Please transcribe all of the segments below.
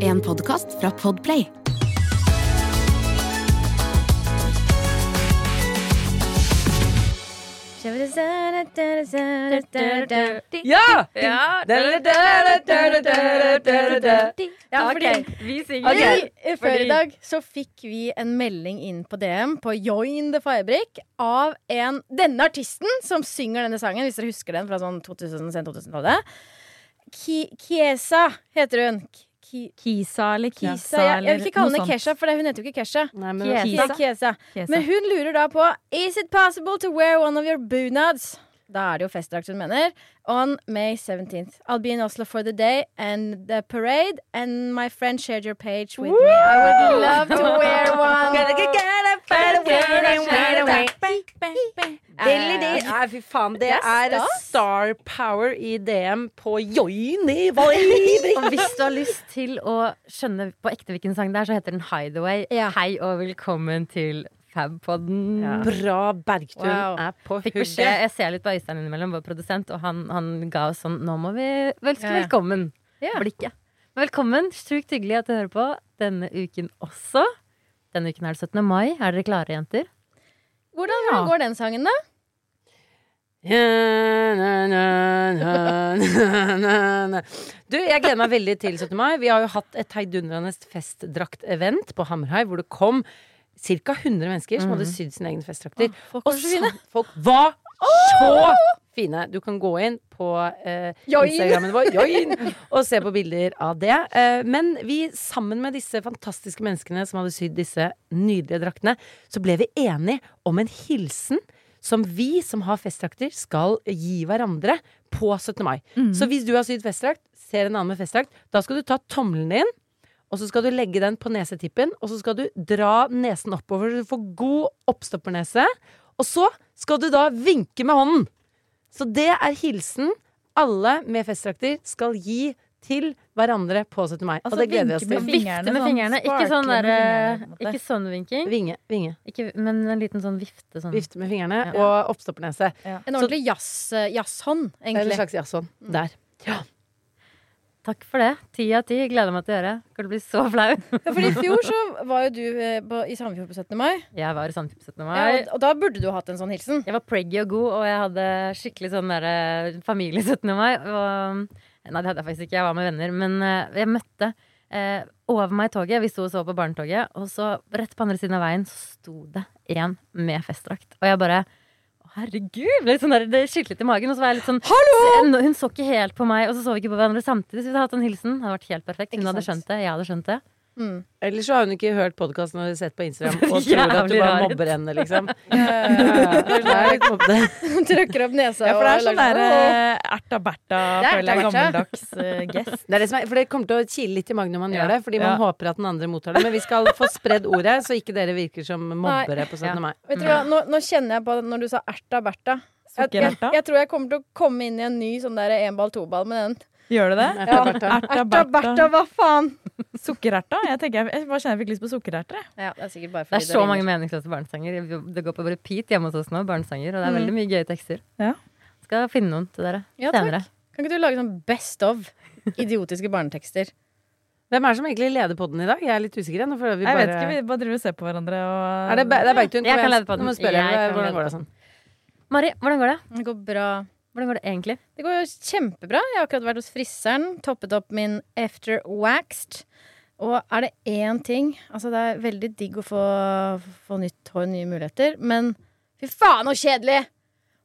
En podkast fra Podplay. Ja! Ja, Ja, ok, fordi vi synger. eh, før i dag så fikk vi en melding inn på DM på Join the Firebrick av en, denne artisten som synger denne sangen, hvis dere husker den fra sånn 2000, sent 2000-tallet. Ki- Kiesa heter hun. Ki Kisa eller Kisa. Kisa Jeg, jeg vil ikke kalle henne. Kesha, for hun heter jo ikke Kesha. Nei, men Kiesa. Kiesa. Kiesa. Men hun lurer da på Is it possible to wear one of your bunads? Da er det jo festdrakt hun mener. On May 17th. I'll be in Oslo for the day and the parade. And my friend shared your page with me. I would love to wear one. Nei, fy faen. Det er star power i DM på joini Og hvis du har lyst til å skjønne på ekte hvilken sang det er, så heter den Hideaway. Hei og velkommen til Fabpodden. Bra Bergtun Wow. er på Fikk beskjed. Jeg ser litt på Øystein innimellom, vår produsent, og han, han ga oss sånn Nå må vi ønske Ja, ja. velkommen. Ja. Blikket. Men velkommen. Sjukt hyggelig at du hører på denne uken også. Denne uken er det 17. mai. Er dere klare, jenter? Hvordan, hvordan går den sangen, da? Ja, na, na, na, na, na, na. Du, jeg gleder meg veldig til 17. mai. Vi har jo hatt et heidundrende festdrakt-event på Hammerhai hvor det kom ca. 100 mennesker som hadde sydd sine egne festdrakter. folk Og så fine. folk var så fine! Du kan gå inn på eh, Instagrammen vår Join, og se på bilder av det. Eh, men vi, sammen med disse fantastiske menneskene som hadde sydd disse nydelige draktene, så ble vi enige om en hilsen som vi som har festdrakter, skal gi hverandre på 17. mai. Så hvis du har sydd festdrakt, ser en annen med festdrakt, da skal du ta tommelen din. Og så skal du legge den på nesetippen, og så skal du dra nesen oppover så du får god oppstoppernese. Og så skal du da vinke med hånden. Så det er hilsen alle med festdrakter skal gi til hverandre på 17. mai. Altså, og det gleder vi oss til. med Vifte fingrene, med sånn fingrene. Ikke sånn, der, fingrene, måte. ikke sånn vinking, Vinge, vinge. ikke, men en liten sånn vifte. Sånn. Vifte med fingrene Ja. og oppstoppernese. En ordentlig jazz, eh, jazzhånd, Eller en slags jazzhånd. Der. Takk for det. Ti av ti. Gleder meg til å gjøre. Kan du bli så flau. Ja, for i fjor så var jo du eh, på, i Sandefjord på 17. mai. Jeg var i Sandefjord på 17. Mai. og, og da burde du hatt en sånn hilsen. Jeg var preggy og god, og jeg hadde skikkelig sånn derre familie 17. mai. Og, nei, det hadde jeg faktisk ikke. Jeg var med venner. Men uh, jeg møtte uh, over meg i toget. Vi sto og så på barnetoget, og så rett på andre siden av veien så sto det en med festdrakt. Og jeg bare Herregud! Ble litt sånn der, det skitlet i magen. Og så var jeg litt sånn Hallo! Hun så ikke helt på meg, og så så vi ikke på hverandre samtidig. Så vi hadde hatt en hilsen. Det hadde vært helt perfekt. Hun hadde skjønt det. Jeg hadde skjønt det. Mm. Eller så har hun ikke hørt podkasten og sett på Instagram og tror at du bare mobber henne, liksom. Hun. Trykker opp nesa Ja, for det er sånn derre der eh, erta-berta, er føler jeg, gammeldags uh, gest. Det er det som er, for det kommer til å kile litt i magen når man Ja. gjør det, fordi man Ja. håper at den andre mottar det. Men vi skal få spredd ordet, så ikke dere virker som mobbere på 17. mai. Vet du hva, nå, nå kjenner jeg på når du sa erta Bertha. Jeg, jeg, jeg tror jeg kommer til å komme inn i en ny sånn ball, to ball med den. Gjør du det? Ja. Erta Bertha, hva faen? Sukkererta? Jeg, tenker, jeg, jeg bare kjenner jeg fikk lyst på sukkererter. Ja, det er sikkert bare Det er så mange meningsløse barnesanger. Det går på repeat hjemme hos oss nå. Barnesanger, Og det er Mm. veldig mye gøye tekster. Ja. Skal finne noen til dere Ja, takk. senere. Kan ikke du lage sånn best of idiotiske barnetekster? Hvem er det som egentlig leder podden i dag? Jeg er litt usikker. Nå føler vi Jeg bare... vet ikke, vi bare driver og ser på hverandre og Er det, det er Bergtun? Jeg Kom kan lede lede den. Nå må jeg spørre. Jeg Hvordan går det sånn? Mari, hvordan går det? Det går bra. Hvordan går det egentlig? Det går jo kjempebra. Jeg har akkurat vært hos friseren, toppet opp min after waxed. Og er det én ting Altså, det er veldig digg å få, få nytt hår, nye muligheter, men fy faen så kjedelig!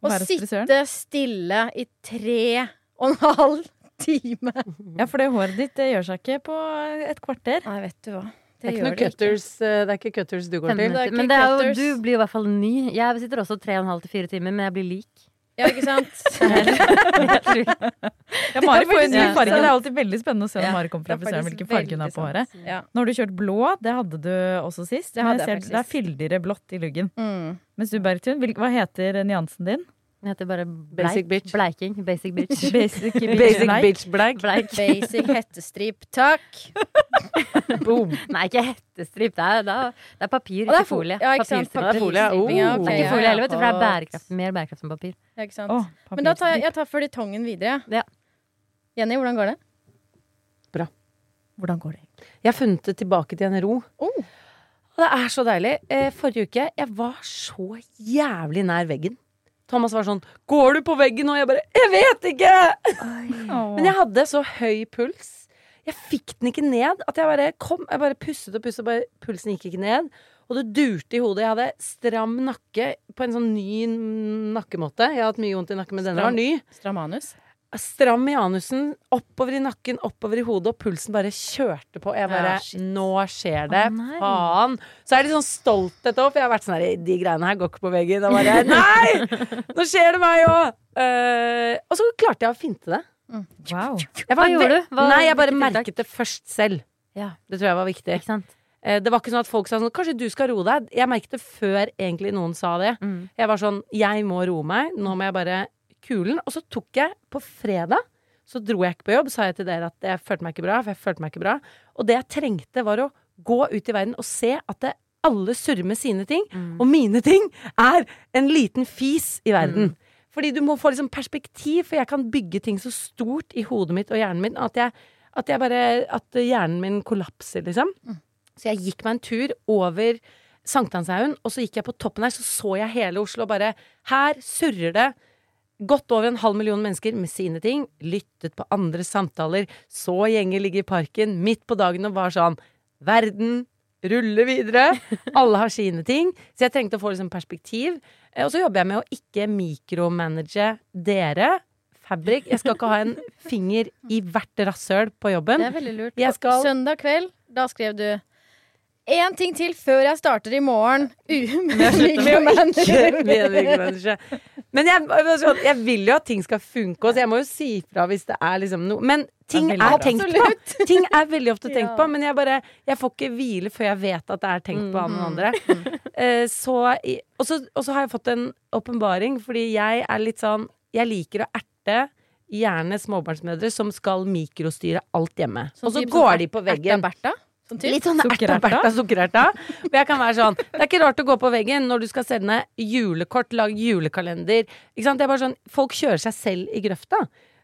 Å sitte stille i tre og en halv time. Ja, for det håret ditt det gjør seg ikke på et kvarter. Nei, vet du hva. Det er gjør noe cutters, eh, det er ikke cutters du går til? det er Men det er jo, du blir i hvert fall ny. Jeg sitter også tre og en halv til fire timer, men jeg blir lik. Ja, ikke sant? Ja, Mari får en ny farge. Det er alltid veldig spennende å se Ja, når Mari kommer fra det er frisøren, hvilken farge hun har på håret. Ja. Nå har du kjørt blå, det hadde du også sist. Det hadde jeg jeg ser det er fyldigere blått i luggen. Mm. Mens du, Bergtun, hva heter nyansen din? Den heter bare Basic bitch. Bleiking. Basic bitch. Basic, Basic bitch bleik. Bleik. Basic hettestrip, takk. Boom. Nei, ikke hettestrip. Det er, det er, papir, ikke folie. Ja, ikke sant? Er Papirstriping, ja, oh. ok, Det er ikke folie heller, vet du, for det er bærekraft, mer bærekraft enn papir. Ja, ikke sant? Åh, Men da tar jeg, jeg tar føljetongen videre. Ja. Jenny, hvordan går det? Bra. Hvordan går det? Jeg har funnet det tilbake til en ro. Oh. Og det er så deilig. Eh, forrige uke jeg var så jævlig nær veggen. Thomas var sånn 'Går du på veggen?' Og jeg bare 'Jeg vet ikke!' Men jeg hadde så høy puls. Jeg fikk den ikke ned. At jeg bare kom Jeg bare pustet og pustet, og bare, pulsen gikk ikke ned. Og det durte i hodet. Jeg hadde stram nakke på en sånn ny nakkemåte. Jeg har hatt mye vondt i nakken, men denne var Stram. ny. Stram i anusen, oppover i nakken, oppover i hodet, og pulsen bare kjørte på. Jeg bare Ja. Nå skjer det. Å. Faen. Så er jeg litt sånn stolt etterpå, for jeg har vært sånn her De greiene her går ikke på veggen. Og bare Nei! Nå skjer det meg òg! og så klarte jeg å finte det. Wow. Jeg Hva gjorde du? Hva- Nei, jeg bare merket det først selv. Ja, Det tror jeg var viktig. ikke sant? Eh, Det var ikke sånn at folk sa sånn Kanskje du skal roe deg? Jeg merket det før egentlig noen sa det. Mm. Jeg var sånn Jeg må roe meg. Nå må jeg bare kulen. Og så tok jeg på fredag Så dro jeg ikke på jobb. Sa jeg til dere at jeg følte meg ikke bra. For jeg følte meg ikke bra. Og det jeg trengte, var å gå ut i verden og se at det, alle surrer med sine ting. Mm. Og mine ting er en liten fis i verden. Fordi du må få liksom perspektiv, for jeg kan bygge ting så stort i hodet mitt og hjernen min at jeg, at jeg bare At hjernen min kollapser, liksom. Så jeg gikk meg en tur over Sankthanshaugen, og så gikk jeg på toppen her, så så jeg hele Oslo og bare Her surrer det godt over en halv million mennesker med sine ting. Lyttet på andres samtaler, så gjenger ligge i parken midt på dagen og var sånn Verden ruller videre. Alle har sine ting. Så jeg trengte å få liksom perspektiv. Eh, Og så jobber jeg med å ikke mikromanage dere. Fabrik. Jeg skal ikke ha en finger i hvert rasshøl på jobben. Det er veldig lurt. Skal- Søndag kveld, da skrev du Én ting til før jeg starter i morgen. Med mikromanager. Men jeg, jeg vil jo at ting skal funke, så jeg må jo si fra hvis det er liksom noe Men ting er er, tenkt på. Ting er veldig ofte tenkt Ja. på, men jeg bare Jeg får ikke hvile før jeg vet at det er tenkt på av noen andre. Eh, så Og så har jeg fått en åpenbaring, fordi jeg er litt sånn Jeg liker å erte gjerne småbarnsmødre som skal mikrostyre alt hjemme. Og så går de på Erta veggen. Bertha? Sånn? Litt sånn erta, Sukkererta. Og jeg kan være sånn Det er ikke rart å gå på veggen når du skal sende julekort, lage julekalender. Ikke sant? Det er bare sånn Folk kjører seg selv i grøfta.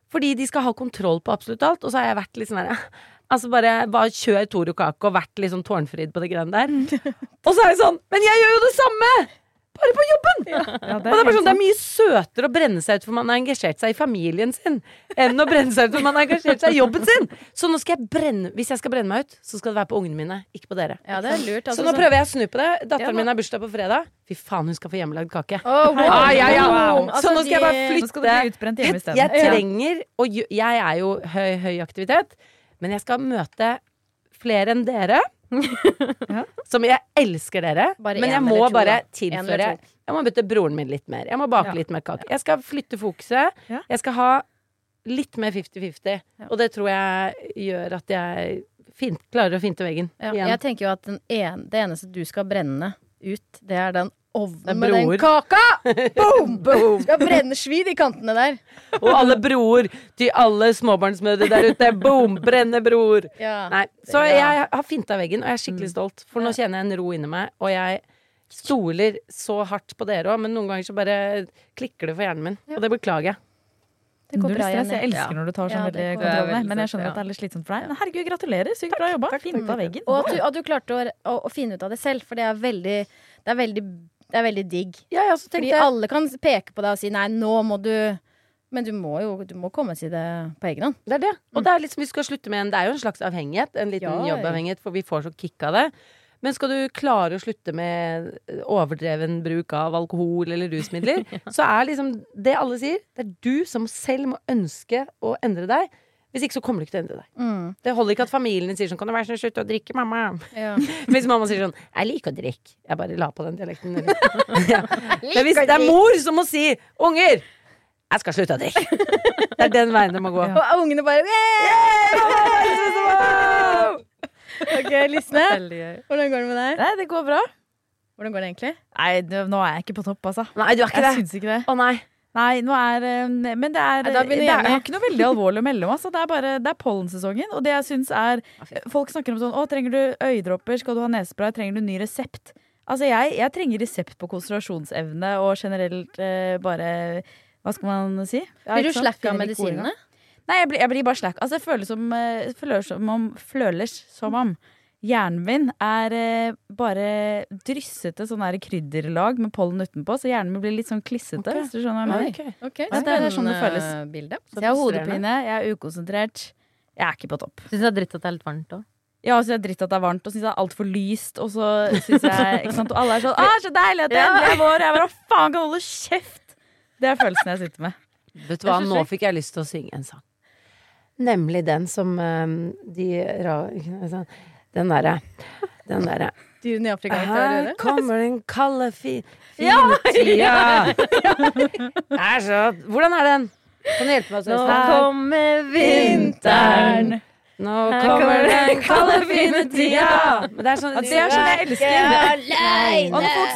Fordi de skal ha kontroll på absolutt alt. Og så har jeg vært litt sånn her Altså bare, bare kjør Toro Kake og vært litt sånn tårnfrid på det greiene der. Og så er jeg sånn Men jeg gjør jo det samme! Bare på jobben! Ja, Og det er, sånn, det er mye søtere å brenne seg ut for man har engasjert seg i familien sin, enn å brenne seg ut for man har engasjert seg i jobben sin. Så nå skal jeg brenne Hvis jeg skal brenne meg ut, så skal det være på ungene mine, ikke på dere. Ja, det er lurt. Så Altså, nå sånn- prøver jeg å snu på det. Datteren nå- min har bursdag på fredag. Fy faen, hun skal få hjemmelagd kake. Oh, wow. Ah, ja, ja. Wow. Så Altså, nå skal jeg bare flytte. Skal det bli Jeg, jeg trenger Og ju- jeg er jo høy, høy aktivitet, men jeg skal møte flere enn dere. Som jeg elsker dere, Bare men jeg må to, bare tilføre. Jeg må bytte broren min litt mer. Jeg må bake Ja. litt mer kake. Jeg skal flytte fokuset. Ja. Jeg skal ha litt mer 50-50. Og det tror jeg gjør at jeg fint, klarer å finte veggen Ja, jeg tenker jo at den en, det eneste du skal brenne ut, det er den ovnen med den kaka! Boom! Boom! Skal brenne svid i kantene der. Og alle broer til alle småbarnsmødre der ute. Boom! Brenne bror! Ja. Nei, så Ja. jeg har finta veggen, og jeg er skikkelig stolt. For nå kjenner jeg en ro inni meg, og jeg stoler så hardt på dere òg, men noen ganger så bare klikker det for hjernen min. Og det beklager jeg. Det går Null bra, stress. Jeg elsker Ja. når du tar sånn ja, veldig kontroll med, men jeg skjønner at det er litt slitsomt for deg. Men herregud, gratulerer! Sykt bra jobba. Finta veggen. Og at du, at du klarte å, å, å finne ut av det selv, for det er veldig Det er veldig, det er veldig digg. Ja, ja, Fordi jeg... alle kan peke på deg og si 'nei, nå må du' Men du må jo du må komme og si det på egen hånd. Det er det. Og det er liksom vi skal slutte med en Det er jo en slags avhengighet. En liten Ja. jobbavhengighet, for vi får så kick av det. Men skal du klare å slutte med overdreven bruk av alkohol eller rusmidler, så er liksom det alle sier, det er du som selv må ønske å endre deg. Hvis ikke så kommer du ikke til å endre deg. Mm. Det holder ikke at familien sier sånn 'Kan du være så snill slutte å drikke, mamma?' Ja. Hvis mamma sier sånn 'Jeg liker å drikke'. Jeg bare la på den dialekten. ja. Men hvis det er mor som må si 'Unger, jeg skal slutte å drikke'. Det er den veien det må gå. Ja. Og ungene bare Wow! OK, Lisne. Hvordan går det med deg? Nei, det går bra. Hvordan går det egentlig? Nei, nå nå er jeg ikke på topp, altså. Nei, du er ikke Jeg det. syns ikke det. Å nei. Nei, nå er eh, Men det er, Nei, det er, ikke noe veldig alvorlig å melde om. Altså. Det er bare det er pollensesongen. Og det jeg syns er Folk snakker om sånn Å, trenger du øyedråper? Skal du ha nesespray? Trenger du ny resept? Altså, jeg, jeg trenger resept på konsentrasjonsevne og generelt eh, bare Hva skal man si? Blir du slack av medisinene? Nei, jeg blir, jeg blir bare slack. Altså, jeg føler som, eh, føler som om Føles som om hjernen min er eh, bare dryssete sånn her krydderlag med pollen utenpå, så hjernen min blir litt sånn klissete. Okay. Hvis du skjønner hva jeg mener. Okay. Okay. Ja, det er sånn det føles. bilde. Så jeg har hodepine, jeg er ukonsentrert. Jeg er ikke på topp. Syns det er dritt at det er litt varmt òg? Ja, og så er dritt at det er varmt, og syns det er altfor lyst. Og så syns jeg ikke sant? Og alle er sånn 'Å, så deilig at det endelig er vår!' Jeg bare 'Å, faen, kan holde kjeft!' Det er følelsen jeg sitter med. Vet du hva, nå fikk jeg lyst til å synge en sang. Nemlig den som um, de ra... sånn, Den derre Den derre Dyrene i Afrika. Her kommer den kalde, fi, fine tida. Det er så Hvordan er den? Kan du hjelpe meg? Nå Her kommer vinteren. Nå kommer den kalde, fine tida. Men det er sånn det er sånn jeg elsker.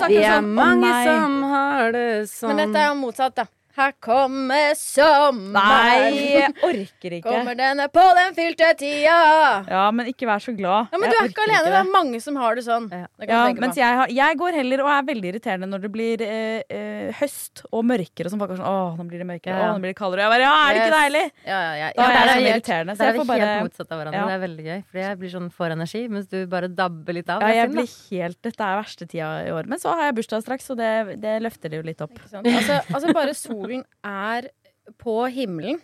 Vi er sånn mange som har det sånn. Men dette er jo motsatt, da. Her kommer sommeren. Nei, jeg orker ikke. Kommer denne på den fylte tida. Ja, men ikke vær så glad. Ja, men du er ikke alene. alene. Det det. er mange som har det sånn. Ja. Det Ja, jeg mens jeg, har, jeg går heller og er veldig irriterende når det blir eh, eh, høst og mørkere. Som folk er sånn Åh, nå blir det mørkere. Ja, Å, nå blir det kaldere. Jeg bare, ja, er det ikke deilig? Ja, ja, ja. Da er det jeg sånn irriterende. Så er jeg vi helt motsatt av hverandre. Det er veldig gøy. Fordi jeg blir sånn for energi, mens du bare dabber litt av. ja, er jeg blir helt, Dette er verste tida i år. Men så har jeg bursdag straks, så det, det løfter det jo litt opp. Ikke? Altså, altså bare solen er på himmelen.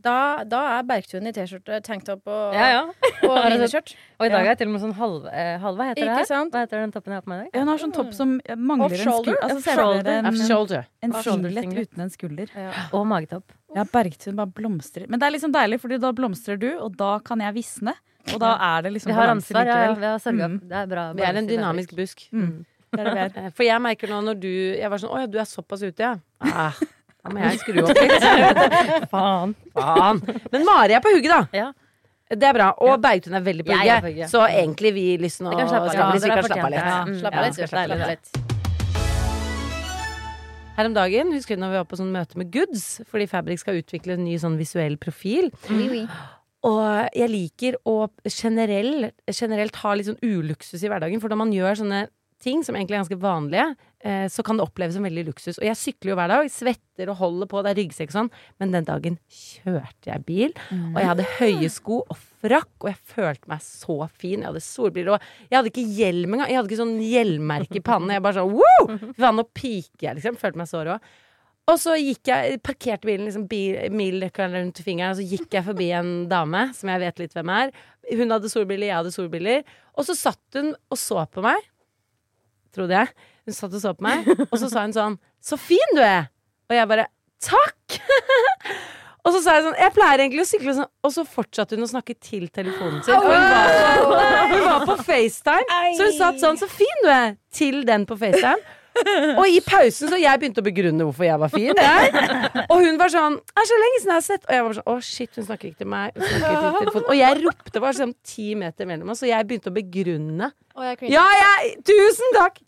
Da, da er Bergtun i T-skjorte, tanktopp og, Ja, ja. og miniskjørt. Og i dag er jeg til og med sånn halv... Eh, halv hva heter det her? sant? Hva heter den toppen jeg har på meg i dag? Hun har sånn topp som mangler Off en skulder. Altså, Off ser dere en, Off shoulder. en Off shoulder singlet. uten en skulder. Og magetopp. Ja, Bergtun bare blomstrer. Men det er liksom deilig, Fordi da blomstrer du, og da kan jeg visne. Og da er det liksom Vi har balanse ansvar. Ja, ja, vi har sørga Mm. Det er bra. Vi er en dynamisk busk. Mm. Det er det vi er. Eh, For jeg merker nå når du Jeg var sånn Å ja, du er såpass ute, ja. Ah, da må jeg skru opp litt. Faen. Faen. Men Mari er på hugget, da. Ja. Det er bra. Og Bergtun er veldig på hugget. Så egentlig vi av skal litt. vi kan slappe av litt. Ja, slapp Ja, av litt. Slapp av av litt. Her om dagen, husker du når vi var på sånn møte med Goods, fordi Fabrik skal utvikle en ny sånn visuell profil. Mm. oui. Og jeg liker å generell, generelt ha litt sånn uluksus i hverdagen, for når man gjør sånne ting som egentlig er ganske vanlige, så kan det oppleves som veldig luksus. Og jeg sykler jo hver dag, svetter og holder på, det er ryggsekk og sånn, men den dagen kjørte jeg bil, og jeg hadde høye sko og frakk, og jeg følte meg så fin. Jeg hadde solbriller, og jeg hadde ikke hjelm engang. Jeg hadde ikke sånn hjelmmerke i pannen. Jeg bare sånn wow! Fy faen, nå piker jeg, liksom. Følte meg så rå. Og så gikk jeg, parkerte bilen liksom bil, mildøkkeren rundt fingeren, og så gikk jeg forbi en dame som jeg vet litt hvem er. Hun hadde solbriller, jeg hadde solbriller. Og så satt hun og så på meg. Trodde jeg. Hun satt og så på meg, og så sa hun sånn 'Så fin du er!' Og jeg bare 'Takk!' og så sa jeg sånn 'Jeg pleier egentlig å sykle sånn', og så fortsatte hun å snakke til telefonen sin. Og hun var på, hun var på FaceTime, så hun satt sånn 'Så fin du er!' til den på FaceTime. Og i pausen så jeg begynte å begrunne hvorfor jeg var fin. Jeg. Og hun var sånn er så lenge siden jeg har sett' Og jeg var sånn 'Å, shit, hun snakker ikke til meg'. Ikke til. Og jeg ropte, bare sånn ti meter mellom oss, og jeg begynte å begrunne. Og jeg. Ja, jeg Tusen takk!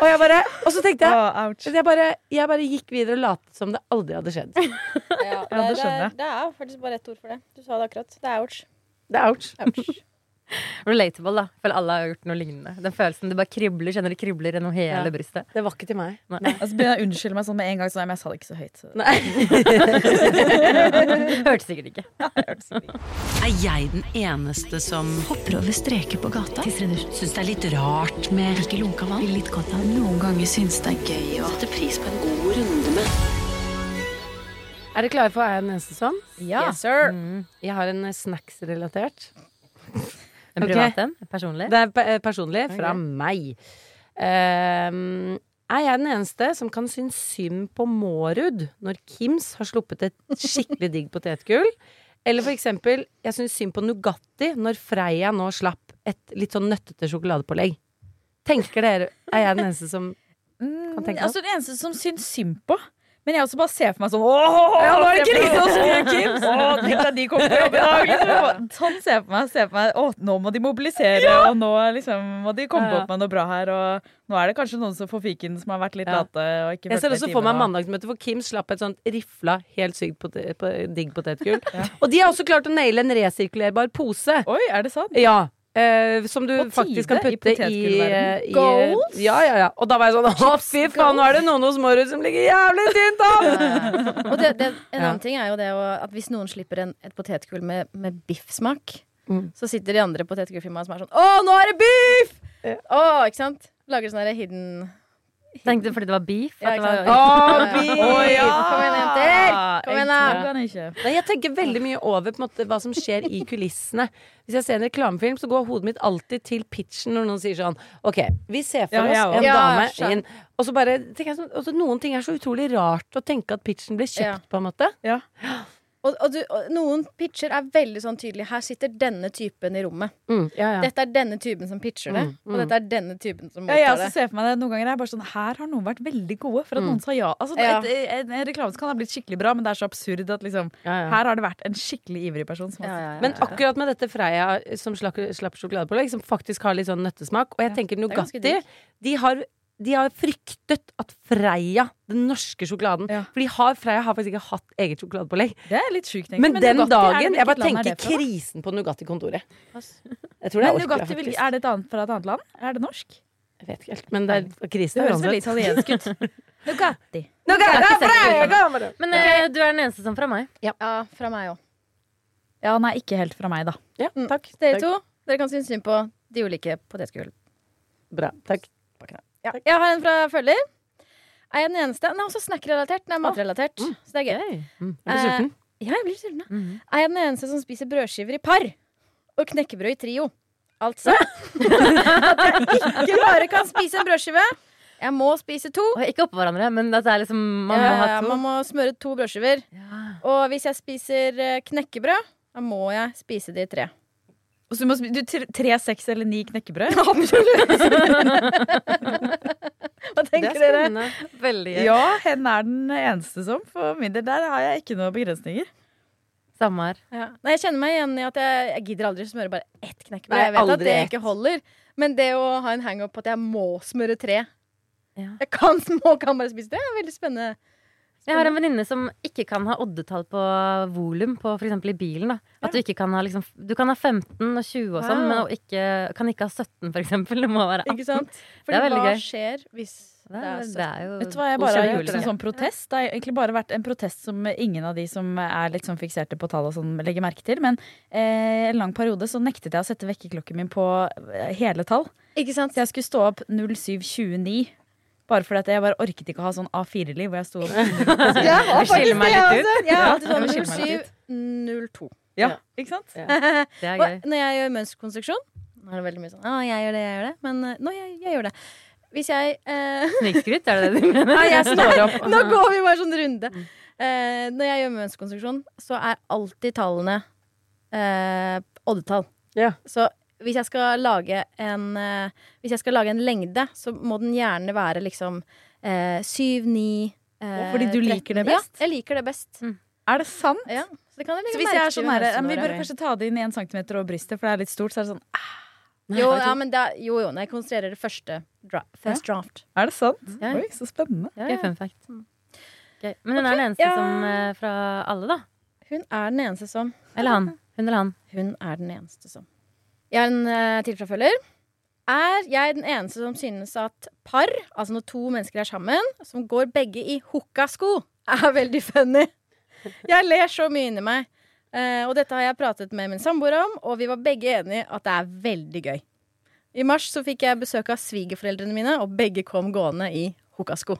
Og jeg bare Og så tenkte jeg oh, jeg bare, jeg bare gikk videre og lot som det aldri hadde skjedd. Ja, det, det det, er, det er faktisk bare ett ord for det. Du sa det akkurat. Det er ouch. Det er ouch. ouch. Relatable, da. Føler alle har gjort noe lignende. Den følelsen det bare kribler, kjenner det kribler gjennom hele Ja. brystet. Det var ikke til meg. Nei. Nei. Altså begynner jeg å unnskylde meg sånn med en gang, sånn, men jeg sa det ikke så høyt. Så. Nei. Hørte sikkert ikke. Er jeg den eneste som Hopper over streker på gata. syns det er litt rart med Ikke lunka vann. Litt godt av. Noen ganger syns det er gøy å sette pris på en god runde med Er dere klare for Er jeg den eneste som? Ja. Yes, sir. Jeg har en snacks-relatert. En privat en? Personlig? Det er pe- eh, personlig fra okay. meg. Ehm, er jeg den eneste som kan synes synd på Mårud når Kims har sluppet et skikkelig digg potetgull? Eller for eksempel, jeg syns synd på Nugatti når Freia nå slapp et litt sånn nøttete sjokoladepålegg. Tenker dere Er jeg den eneste som Mm, Kan tenke altså, den eneste som syns synd på men jeg også bare ser for meg sånn Åh, ja, nå er det krise hos Kims! Tenk deg de kommer på jobb i dag! Liksom. Sånn ser jeg for meg. Ser for meg Åh, nå må de mobilisere, og nå liksom, må de komme Ja. opp med noe bra her. Og nå er det kanskje noen som får fiken som har vært litt Ja. late. Jeg ser også for meg mandagsmøtet, for Kim slapp et sånt rifla, helt sykt digg potetgull. Og de har også klart å naile en resirkulerbar pose. Oi, er det sant? Ja. Eh, som du tide, faktisk kan putte i, potetgullverden. i Goals? Ja, ja, ja. Og da var jeg sånn Å, fy faen, nå er det noen hos Morud som ligger jævlig tynt an! Og det, det, en annen ting er jo det at hvis noen slipper en, et potetgull med, med biffsmak, Mm. så sitter de andre potetgullfirmaene som er sånn Å, nå er det biff! Ja. Å, ikke sant? Lager sånn hidden Tenkte fordi det var beef? Ja, det var, ja. beef! Oh, ja! Kom igjen, jenter! Kom igjen, da! Jeg jeg tenker veldig mye over på en måte, hva som skjer i kulissene. Hvis jeg ser en reklamefilm, så går hodet mitt alltid til pitchen når noen sier sånn OK, vi ser for oss ja, en Ja, dame inn Og så bare tenker jeg sånn Noen ting er så utrolig rart å tenke at pitchen blir kjøpt, Ja. på en måte. Ja. Og, og, du, og noen pitcher er veldig sånn tydelig. Her sitter denne typen i rommet. Mm, ja, ja. Dette er denne typen som pitcher det, Mm, mm. og dette er denne typen som Ja, mottar også det. ser for meg det Noen ganger er jeg bare sånn Her har noen vært veldig gode for at Mm. noen sa ja. Altså, Ja. et, en, en reklame kan ha blitt skikkelig bra, men det er så absurd at liksom ja, ja. Her har det vært en skikkelig ivrig person som har Ja, ja, ja. Men akkurat med dette Freia som slapp, slapp sjokoladepålegg, som faktisk har litt sånn nøttesmak, og jeg Ja, tenker er Nugatti de har, de har fryktet at Freia, den norske sjokoladen Ja. For har, Freia har faktisk ikke hatt eget sjokoladepålegg. Det er litt sjukt, egentlig. Men, den Nugatti, dagen Jeg bare er tenker krisen på Nugatti-kontoret. Jeg tror det Men er men Nugatti, vil- er det et annet fra et annet land? Er det norsk? Jeg vet ikke helt, men det er krisen Det høres veldig italiensk ut. Nugatti. Men eh, du er den eneste som fra meg. Ja, fra meg òg. Ja, nei, ikke helt fra meg, da. Ja, Mm. takk. Dere Takk. to, dere kan synes synd på de ulike potetgull. Bra. Takk. Ja. Jeg har en fra følger. Er jeg den eneste? Den er også snack-relatert. Den er matrelatert. Så det er gøy. Mm. Er du Eh, sulten? Ja, jeg blir sulten. Mm. Er jeg den eneste som spiser brødskiver i par? Og knekkebrød i trio? Altså at jeg ikke bare kan spise en brødskive. Jeg må spise to. Og ikke oppå hverandre, men er liksom Man må Ja, ha ja, man må smøre to brødskiver. Ja. Og hvis jeg spiser eh, knekkebrød, da må jeg spise de tre. Og så du må du, tre, seks eller ni knekkebrød? Hva Det tenker er dere? Veldig. Ja, hen er den eneste som. For min del der har jeg ikke noen begrensninger. Samme her. Ja. Nei, jeg kjenner meg igjen i at jeg, jeg gidder aldri å smøre bare ett knekkebrød. Nei, Jeg vet at det ikke holder. Men det å ha en hang-up på at jeg må smøre tre Ja. Jeg kan, må, kan bare spise det, er veldig spennende. Jeg har en venninne som ikke kan ha oddetall på volum, på eksempel i bilen. da At du ikke kan ha liksom Du kan ha 15 og 20 og sånn, Wow. men ikke, kan ikke ha 17, for eksempel. Det må være 18. Ikke sant? Det Fordi er veldig hva gøy. skjer hvis Det det er, 17? det er jo Vet du hva jeg bare har gjort en sånn protest? Det har egentlig bare vært en protest som ingen av de som er litt sånn fikserte på tall og sånn, legger merke til. Men eh, en lang periode så nektet jeg å sette vekkerklokken min på eh, hele tall. Ikke sant? Så jeg skulle stå opp 07.29. Bare fordi at jeg bare orket ikke å ha sånn A4-liv hvor jeg sto og har meg litt altså. Jeg har alltid jeg vil skille meg litt sånn 0702. Ja, ikke sant? Det er Og gøy. Når jeg gjør mønsterkonstruksjon Nå er det veldig mye sånn Å, jeg gjør det, jeg gjør det. Men eh, nå, jeg, jeg gjør det. Hvis jeg eh, Snikskryt, er det det du mener? Nei, jeg står opp. Nå går vi bare sånn runde. Eh, når jeg gjør mønsterkonstruksjon, så er alltid tallene eh, oddetall. Ja. Så hvis jeg skal lage en eh, Hvis jeg skal lage en lengde, så må den gjerne være liksom eh, syv, ni eh, Fordi du liker det best? Ja, jeg liker det best. Er det sant? Ja, så det kan jeg Så hvis jeg er sånn her, Vi bør kanskje ta det inn i en centimeter over brystet, for det er litt stort. Så er det sånn jo, ja, men er, jo, jo, når jeg konstruerer det første dra first draft. Er det sant? Ja. Oi, så spennende. Ja, Gøy fun fact. Gøy. Men hun er den eneste ja. som fra alle, da. Hun er den eneste som Eller han. Hun eller han. Hun er den eneste som Jeg har en uh, til fra følger. Er jeg den eneste som synes at par, altså når to mennesker er sammen, som går begge i hukkasko, er veldig funny? Jeg ler så mye inni meg. Uh, og dette har jeg pratet med min samboer om, og vi var begge enige at det er veldig gøy. I mars så fikk jeg besøk av svigerforeldrene mine, og begge kom gående i hukkasko.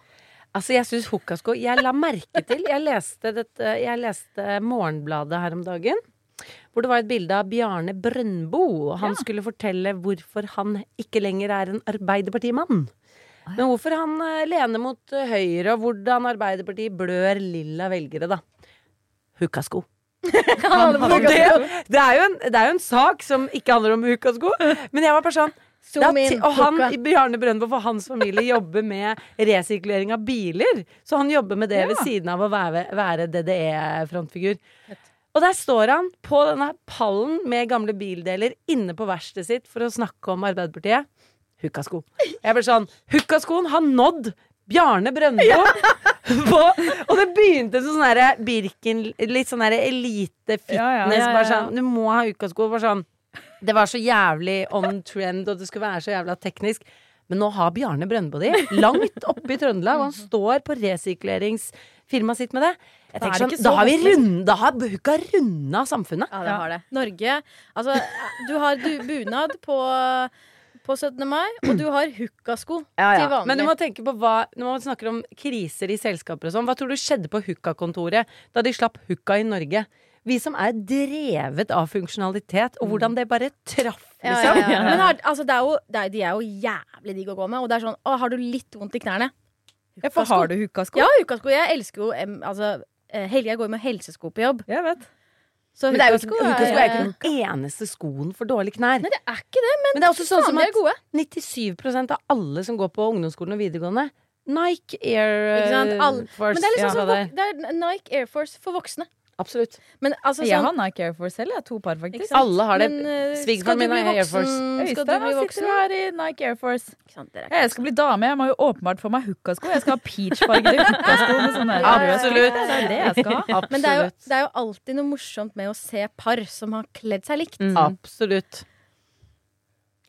Altså, jeg syns hukkasko Jeg la merke til Jeg leste, dette, jeg leste Morgenbladet her om dagen. Hvor det var et bilde av Bjarne Brøndbo. Han skulle fortelle hvorfor han ikke lenger er en Arbeiderpartimann. Men hvorfor han eh, lener mot eh, høyre, og hvordan Arbeiderpartiet blør lilla velgere, da. Hukkasko. Det, det, er jo en, det er jo en sak som ikke handler om hukkasko, men jeg var bare sånn er og han. Bjarne Brøndbo for hans familie jobber med resirkulering av biler. Så han jobber med det ved siden av å være, være DDE-frontfigur. Og der står han på denne pallen med gamle bildeler inne på verkstedet sitt for å snakke om Arbeiderpartiet. Hukkasko. Jeg ble sånn Hukkaskoen har nådd Bjarne Brøndbo! på, og det begynte som sånn Birken Litt sånn derre elite fitness. Ja, ja. Ja, ja, sånn Du må ha hukkasko. Sånn Det var så jævlig on trend, og det skulle være så jævla teknisk. Men nå har Bjarne Brøndbo de langt oppe i Trøndelag, og han står på resirkuleringsfirmaet sitt med det. Jeg Da tenker sånn, da har vi runda, da har Buka runda samfunnet. Ja, det har det. Norge Altså, du har du, bunad på, på 17. mai, og du har hukkasko til vanlig. Men du må tenke på hva Når man snakker om kriser i selskaper og sånn, hva tror du skjedde på Hukka-kontoret da de slapp Hukka i Norge? Vi som er drevet av funksjonalitet, og hvordan det bare traff, ja, liksom. ja, ja. Men har, altså, det er jo, det er, de er jo jævlig digg å gå med, og det er sånn Å, har du litt vondt i knærne? Ja, for har du hukkasko? Ja, hukkasko. Jeg elsker jo Altså, Helge går med helsesko på jobb. Jeg vet. Så Men det er jo ikke, hukkasko er ikke den eneste skoen for dårlige knær. Nei, det er ikke det, men, Men det er også sånn som at 97% av alle som går på ungdomsskolen og videregående, Nike Air eh, Force Men det er liksom ja, sånn, det vok- det er Nike Air Force for voksne. Absolutt. Men altså Jeg sånn har Nike Air Force selv. Jeg har to par, faktisk. Alle har det. Eh, Svigerfaren min har Air Force. Øystein sitter her i Nike Air Force. Ikke sant, jeg skal bli dame. Jeg må jo åpenbart få meg hookasko. Jeg skal ha peachfargede hookasko med sånne Absolutt. Det er det jeg skal ha. Men det er, jo, det er jo alltid noe morsomt med å se par som har kledd seg likt. Mm. Absolutt.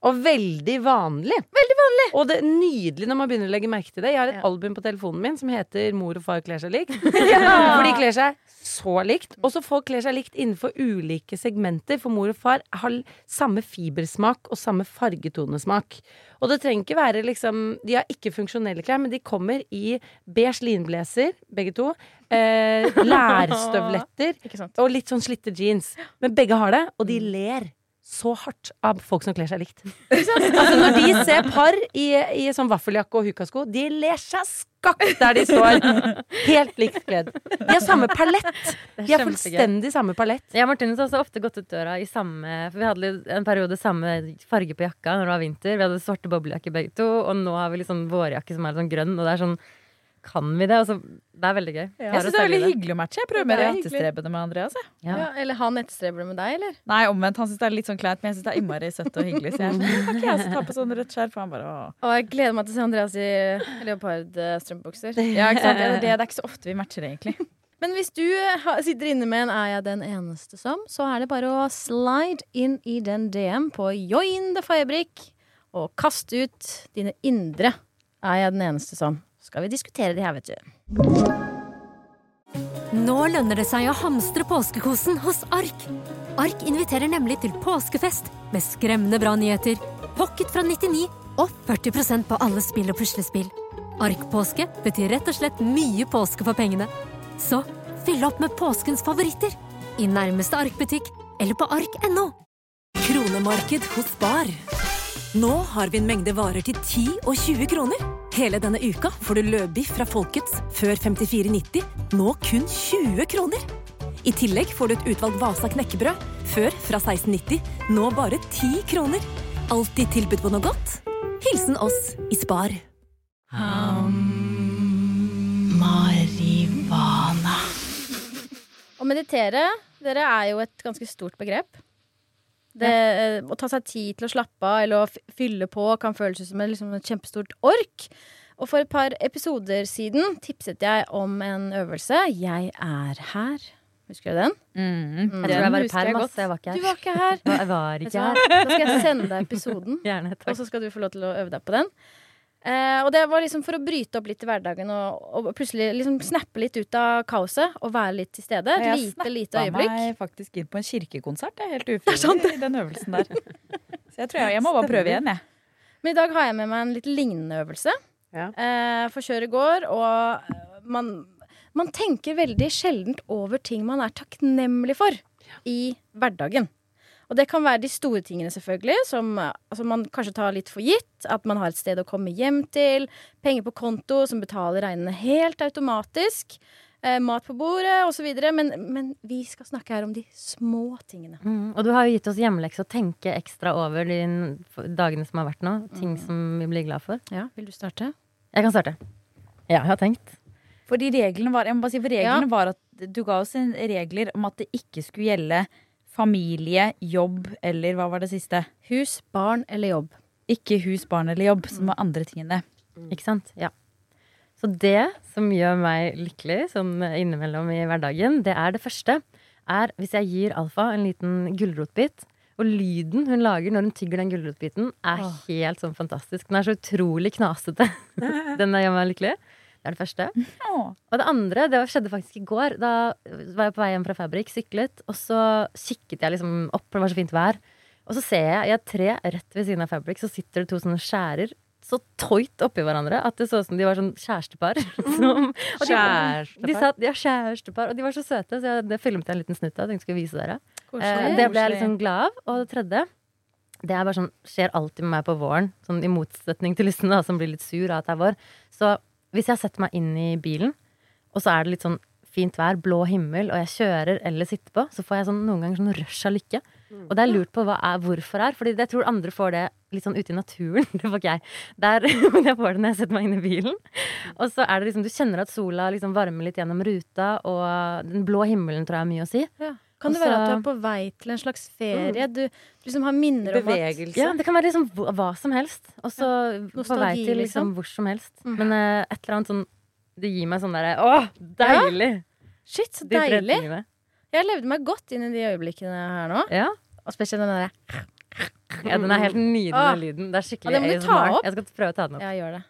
Og veldig vanlig. Veldig vanlig Og det er nydelig når man begynner å legge merke til det. Jeg har et Ja. album på telefonen min som heter 'Mor og far kler seg likt'. For de kler seg så likt. Og så folk kler seg likt innenfor ulike segmenter. For mor og far har samme fibersmak og samme fargetonesmak. Og det trenger ikke være liksom De har ikke funksjonelle klær, men de kommer i beige linblazer, begge to. Eh, lærstøvletter og litt sånn slitte jeans. Men begge har det, og de ler så hardt av folk som kler seg likt. altså Når de ser par i, i sånn vaffeljakke og hukasko, de ler seg skakk der de står. Helt likt kledd. De har samme palett. De har fullstendig samme palett. Jeg og Martinus har også ofte gått ut døra i samme For vi hadde en periode samme farge på jakka når det var vinter. Vi hadde svarte boblejakker begge to, og nå har vi liksom vårjakke som er sånn grønn, og det er sånn Kan vi det? Altså, det er veldig gøy. Jeg syns det er veldig hyggelig å matche. Jeg prøver mer er å etterstrebe det med Andreas. Jeg. Ja. Ja, eller han etterstreber det med deg, eller? Nei, omvendt. Han syns det er litt sånn kleint, men jeg syns det er innmari søtt og hyggelig. Så jeg er sånn, kan ikke jeg ta på sånn rødt skjerf? Og han bare å. Og jeg gleder meg til å se Andreas i leopardstrømpebukser. Ja, ikke sant? Det, det, er ikke så ofte vi matcher, egentlig. Men hvis du sitter inne med en 'er jeg den eneste som', så er det bare å slide inn i den DM på Join the Fabric!» og kaste ut dine indre 'er jeg den eneste som'. Skal vi diskutere de her, vet du. Nå lønner det seg å hamstre påskekosen hos Ark. Ark inviterer nemlig til påskefest med skremmende bra nyheter, pocket fra 99 og 40% på alle spill og puslespill. Ark-påske betyr rett og slett mye påske for pengene. Så fyll opp med påskens favoritter i nærmeste Ark-butikk eller på ark.no. Kronemarked hos Bar. Nå har vi en mengde varer til 10 og 20 kroner. Hele denne uka får du løbiff fra Folkets før 54,90, nå kun 20 kroner. I tillegg får du et utvalgt Vasa knekkebrød, før fra 16,90, nå bare 10 kroner. Alltid tilbud på noe godt. Hilsen oss i Spar. Marivana. Å meditere, dere er jo et ganske stort begrep. Det, eh, Å ta seg tid til å slappe av eller å fylle på kan føles som et, liksom, et kjempestort ork. Og for et par episoder siden tipset jeg om en øvelse. Jeg er her. Husker du den? Jeg tror jeg var i husker jeg Jeg var ikke Du var ikke her. Jeg var ikke her. Da skal jeg sende deg episoden, Gjerne, og så skal du få lov til å øve deg på den. Eh, og det var liksom for å bryte opp litt i hverdagen og, og plutselig liksom snappe litt ut av kaoset og være litt til stede. Et Jeg lite, lite snappa meg faktisk inn på en kirkekonsert. Jeg er helt ufrivillig i den øvelsen der. Så jeg tror jeg, jeg må bare prøve igjen, jeg. Men i dag har jeg med meg en litt lignende øvelse. Ja. Eh, for kjøret går, og man, man tenker veldig sjeldent over ting man er takknemlig for i hverdagen. Og det kan være de store tingene, selvfølgelig, som altså man kanskje tar litt for gitt. At man har et sted å komme hjem til. Penger på konto som betaler regnene helt automatisk. Eh, mat på bordet osv. Men, men vi skal snakke her om de små tingene. Mm, og du har jo gitt oss hjemmelekse å tenke ekstra over de dagene som har vært nå. Ting som vi blir glad for. Ja, Vil du starte? Jeg kan starte. Ja, jeg har tenkt. Fordi reglene var, jeg må bare si, for reglene var at du ga oss en regler om at det ikke skulle gjelde familie, jobb eller hva var det siste? Hus, barn eller jobb? Ikke hus, barn eller jobb, som var andre tingene. Ikke sant? Ja. Så det som gjør meg lykkelig sånn innimellom i hverdagen, det er det første, er hvis jeg gir Alfa en liten gulrotbit, Og lyden hun lager når hun tygger den gulrotbiten, er helt sånn fantastisk. Den er så utrolig knasete. den gjør meg lykkelig. Det er det første. Og det andre det skjedde faktisk i går. Da var jeg på vei hjem fra Fabrik, syklet, og så kikket jeg liksom opp, det var så fint vær. Og så ser jeg i et tre rett ved siden av Fabrik, så sitter det to sånne skjærer så toit oppi hverandre at det så ut som de var sånn kjærestepar. Som, de, Kjærestepar? De satt, ja, kjærestepar. Og de var så søte, så jeg, det filmet jeg en liten snutt av. Tenkte jeg skulle vise dere. Eh, det ble jeg litt sånn glad av. Og det tredje det er bare sånn, skjer alltid med meg på våren. Sånn I motsetning til Lysten, da, som blir litt sur av at det er vår. Så hvis jeg setter meg inn i bilen, og så er det litt sånn fint vær, blå himmel, og jeg kjører eller sitter på, så får jeg sånn, noen ganger sånn rush av lykke. Og det er lurt på er, hvorfor er. Fordi jeg tror andre får det litt sånn ute i naturen. Det får ikke jeg. Der, men jeg får det når jeg setter meg inn i bilen. Og så er det liksom, du kjenner at sola liksom varmer litt gjennom ruta, og den blå himmelen tror jeg har mye å si. Ja. Kan det være at du er på vei til en slags ferie? Du, du liksom har minner om at Bevegelse. Ja, det kan være liksom hva som helst. Og så på vei til liksom liksom. hvor som helst. Mm. Men uh, et eller annet sånn Det gir meg sånn derre Å, deilig! Shit, så De deilig! Jeg levde meg godt inn i de øyeblikkene her nå. Ja. Og spesielt den derre ja, den er helt nydelig, den lyden. Det er Ja, skikkelig det må du ta ASMR. opp. Jeg skal prøve å ta den opp. Ja, gjør det.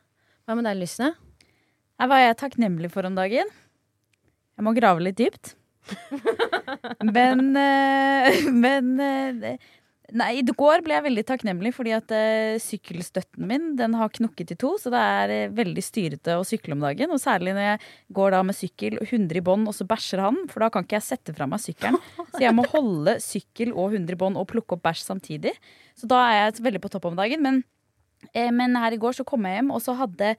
Hva med deg, Lysne? Hva er jeg takknemlig for om dagen? Jeg må grave litt dypt. Men eh, Men eh, Nei, i går ble jeg veldig takknemlig fordi at uh, sykkelstøtten min den har knukket i to. Så det er uh, veldig styrete å sykle om dagen. Og særlig når jeg går da med sykkel og 100 i bånd, og så bæsjer han. For da kan ikke jeg sette fra meg sykkelen. Så jeg må holde sykkel og 100 i bånd og plukke opp bæsj samtidig. Så da er jeg veldig på topp om dagen. Men Men her i går så kom jeg hjem, og så hadde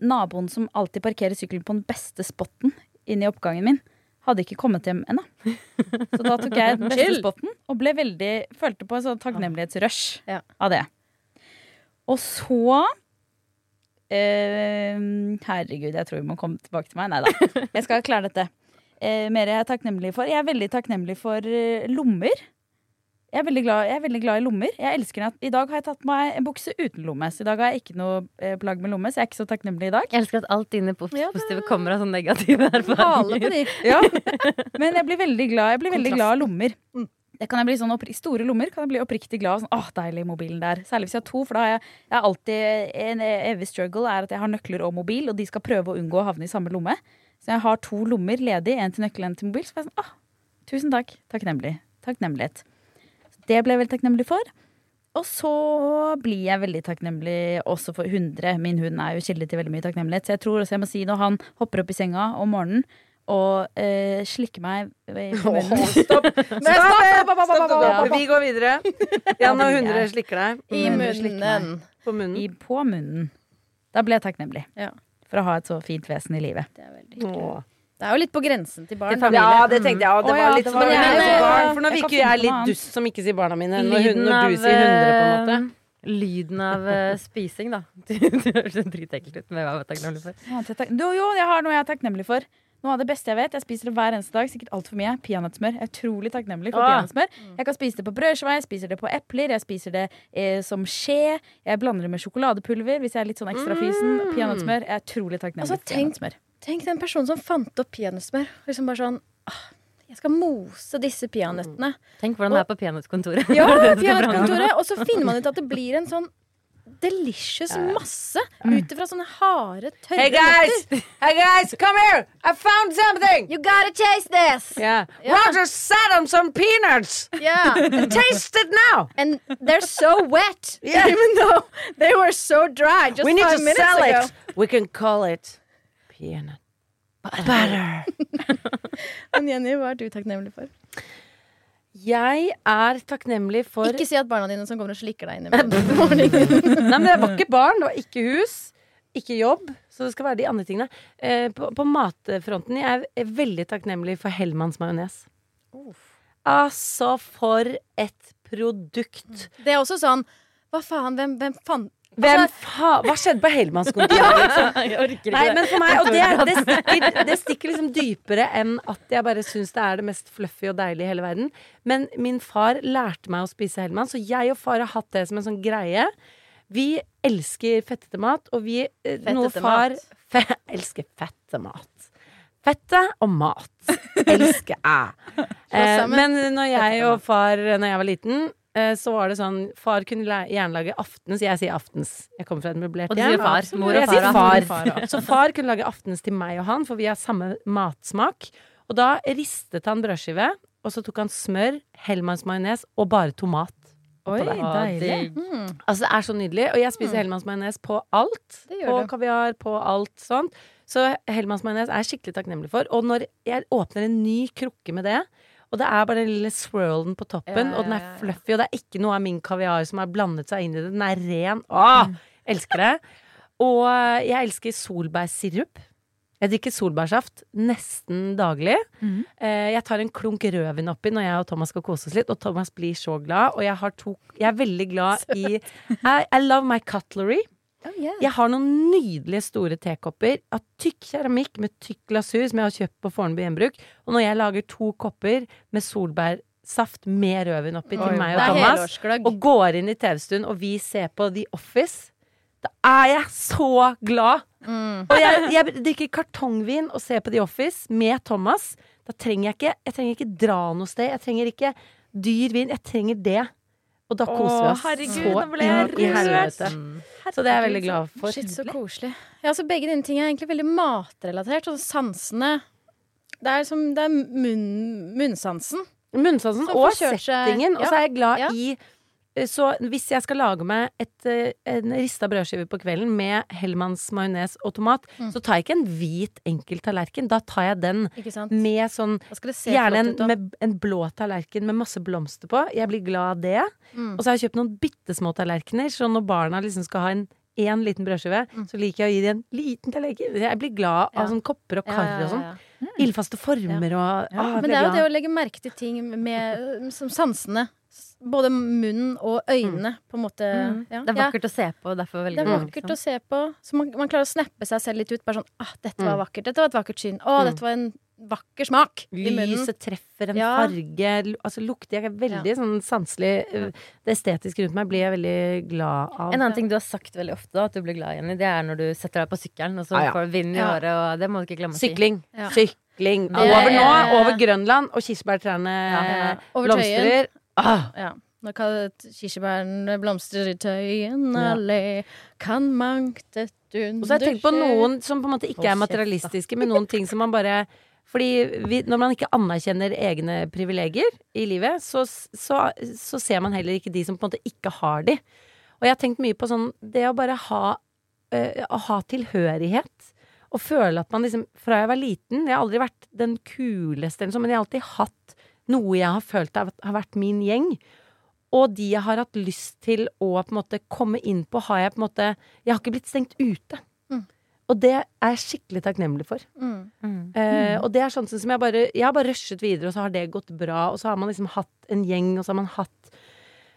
naboen som alltid parkerer sykkelen på den beste spotten inni oppgangen min, hadde ikke kommet hjem ennå. Så da tok jeg den beste spotten og ble veldig, følte på en sånn takknemlighetsrush Ja. av det. Og så eh, Herregud, jeg tror vi må komme tilbake til meg. Nei da. Jeg skal klare dette. Eh, mer jeg er takknemlig for. Jeg er veldig takknemlig for eh, lommer. Jeg er, veldig glad, jeg er veldig glad i lommer. Jeg elsker at I dag har jeg tatt meg en bukse uten lomme, så i dag har jeg ikke noe eh, plagg med lomme. Så jeg er ikke så takknemlig i dag. Jeg elsker at alt dine positive kommer av sånne negative erfaringer. Ja. Men jeg blir veldig glad Jeg blir veldig glad av lommer. Mm. Det kan jeg bli sånn oppri Store lommer kan jeg bli oppriktig glad. Sånn, Åh, deilig mobilen der. Særlig hvis jeg har to, for da har jeg, jeg har alltid En evig struggle er at jeg har nøkler og mobil, og de skal prøve å unngå å havne i samme lomme. Så jeg har to lommer ledig, en til nøkkel og en til mobil. Så jeg jeg sånn, åh, tusen takk. Takknemlig. Takknemlighet. Det ble jeg veldig takknemlig for. Og så blir jeg veldig takknemlig også for hundre. Min hund er jo kilde til veldig mye takknemlighet. Så jeg tror også jeg må si når han hopper opp i senga om morgenen og eh, slikker meg i munnen oh, Stopp! Stopp! Ja. Vi går videre. Ja, når hundre slikker deg. I munnen. På munnen. i, på munnen. Da ble jeg takknemlig Ja. for å ha et så fint vesen i livet. Det er veldig hyggelig. Det er jo litt på grensen til barn. Til. Ja, det tenkte jeg òg. Det var ja, litt det var- si eh, barn. For nå virker jeg jeg litt dust som ikke sier barna mine. Når, hun, når du sier hundre, på en måte. eh, Lyden av eh, spising, da. Det høres dritekkelt ut, men hva er jeg takknemlig for? Noe annet Jo, jo, jeg har noe jeg er takknemlig for. Noe av det beste jeg vet. Jeg spiser det hver eneste dag. Sikkert altfor mye. Peanøttsmør. Jeg er utrolig takknemlig for peanøttsmør. Jeg kan spise det på brødskive, jeg spiser det på epler, jeg spiser det eh, som skje. Jeg blander det med sjokoladepulver hvis jeg er litt sånn ekstra fysen. Peanøttsmør. Jeg er utrolig takknemlig Altså, for tenk- peanøttsmør. Tenk den personen som fant opp peanøttsmør. Liksom bare sånn ah, Jeg skal mose disse peanøttene. Tenk hvordan det er på peanøttkontoret. Ja, peanøttkontoret. Og så finner man ut at det blir en sånn delicious masse ut ifra sånne harde, tørre Hey guys! Hey guys, come here! I found something! You gotta taste this! Yeah. Yeah. Roger sat on some peanuts! Yeah. Taste it now! And they're so wet, Yeah. even though they were so dry just We need five to minutes sell ago. it. We can call it peanut butter. Men Jenny, hva er du takknemlig for? Jeg er takknemlig for Ikke si at barna dine som kommer og slikker deg inn i morgenen. Nei, men det var ikke barn, det var ikke hus, ikke jobb. Så det skal være de andre tingene. Eh, på, på matfronten jeg er veldig takknemlig for Hellmanns majones. Altså, for et produkt. Det er også sånn Hva faen, hvem, hvem fant Hvem faen. Hva skjedde på Hellmannskontoret? Liksom? Nei, men for meg, og det, det, stikker, det stikker liksom dypere enn at jeg bare syns det er det mest fluffy og deilige i hele verden. Men min far lærte meg å spise Hellmann, så jeg og far har hatt det som en sånn greie. Vi elsker fettete mat, og vi fettete noe Fettete far mat. fe, elsker fette mat. Fette og mat elsker jeg. Eh, men når jeg og far, når jeg var liten eh, så var det sånn Far kunne gjerne lage aftens. Jeg sier aftens. Jeg kommer fra et møblert Og du sier far. Mor og far, far. Så far kunne lage aftens til meg og han, for vi har samme matsmak. Og da ristet han brødskive, og så tok han smør, Hellmanns majones og bare tomat. Oi, deilig. Mm. Altså, det er så nydelig. Og jeg spiser Hellmanns majones på alt. På du. kaviar, på alt sånt. Så Hellmanns majones er jeg skikkelig takknemlig for. Og når jeg åpner en ny krukke med det, og det er bare den lille swirlen på toppen, og den er fluffy, og det er ikke noe av min kaviar som har blandet seg inn i det. Den er ren. Åh, Mm. elsker det. Og jeg elsker solbærsirup. Jeg drikker solbærsaft nesten daglig. Mhm. Eh, Jeg tar en klunk rødvin oppi når jeg og Thomas skal kose oss litt, og Thomas blir så glad. Og jeg, har to, jeg er veldig glad i I, I love my cutlery. Oh, yeah. Jeg har noen nydelige store tekopper av tykk keramikk med tykk glasur som jeg har kjøpt på Fornebu gjenbruk. Og når jeg lager to kopper med solbærsaft med rødvin oppi til meg og Thomas, og går inn i TV-stuen, og vi ser på The Office, da er jeg så glad! Mm. Og jeg, jeg drikker kartongvin og ser på The Office med Thomas. Da trenger jeg ikke Jeg trenger ikke dra noe sted. Jeg trenger ikke dyr vin. Jeg trenger det. Og da koser vi oss herregud, så nå ble jeg inn i helvete. Så det er jeg veldig glad for. Shit, så koselig. Ja, så Begge dine ting er egentlig veldig matrelatert. Og sansene Det er, som, det er munn, munnsansen. Munnsansen og settingen. Og så er jeg glad Ja. i Så hvis jeg skal lage meg et, eh, en rista brødskive på kvelden med Hellmanns majones og tomat, Mm. så tar jeg ikke en hvit enkel tallerken. Da tar jeg den med sånn Gjerne en, med en blå tallerken med masse blomster på. Jeg blir glad av det. Mm. Og så har jeg kjøpt noen bitte små tallerkener, så når barna liksom skal ha en én liten brødskive, Mm. så liker jeg å gi dem en liten tallerken. Jeg blir glad av Ja. sånne kopper og Ja, kar ja, ja, og sånn. ja. Ildfaste former og Ja, ah, Men det er jo det å legge merke til ting med som sansene. Både munnen og øynene, på en måte. Mm. Ja. Det er vakkert å se på, derfor Det velger er man, vakkert liksom. å se på. Så man, man klarer å snappe seg selv litt ut. Bare sånn ah, 'Dette var Mm. vakkert. Dette var et vakkert syn. Å, Mm. dette var en vakker smak i munnen'. Lyset treffer en Ja. farge, altså lukter Jeg er veldig sånn sanselig øh, Det estetiske rundt meg blir jeg veldig glad av. En annen ting du har sagt veldig ofte, da, at du blir glad igjen i, det er når du setter deg på sykkelen, og så Ah, ja. får du vind i Ja. håret, og det må du ikke glemme å si. Sykling. Ja. Sykling. Over nå, over Grønland, og kirsebærtrærne Ja. Blomstrer. Ah, Ja. Nå kan kirsebærene blomstre i Tøyen allé, kan mangt et under Og så har jeg tenkt på noen som på en måte ikke er materialistiske, men noen ting som man bare Fordi vi, når man ikke anerkjenner egne privilegier i livet, så, så, så ser man heller ikke de som på en måte ikke har de. Og jeg har tenkt mye på sånn Det å bare ha øh, Å ha tilhørighet. Og føle at man liksom Fra jeg var liten Jeg har aldri vært den kuleste, men jeg har alltid hatt noe jeg har følt har har vært min gjeng. Og de jeg har hatt lyst til å på en måte komme inn på, har jeg på en måte Jeg har ikke blitt stengt ute. Mm. Og det er jeg skikkelig takknemlig for. Mm. Mm. Eh, og det er sånn som jeg bare Jeg har bare rushet videre, og så har det gått bra. Og så har man liksom hatt en gjeng, og så har man hatt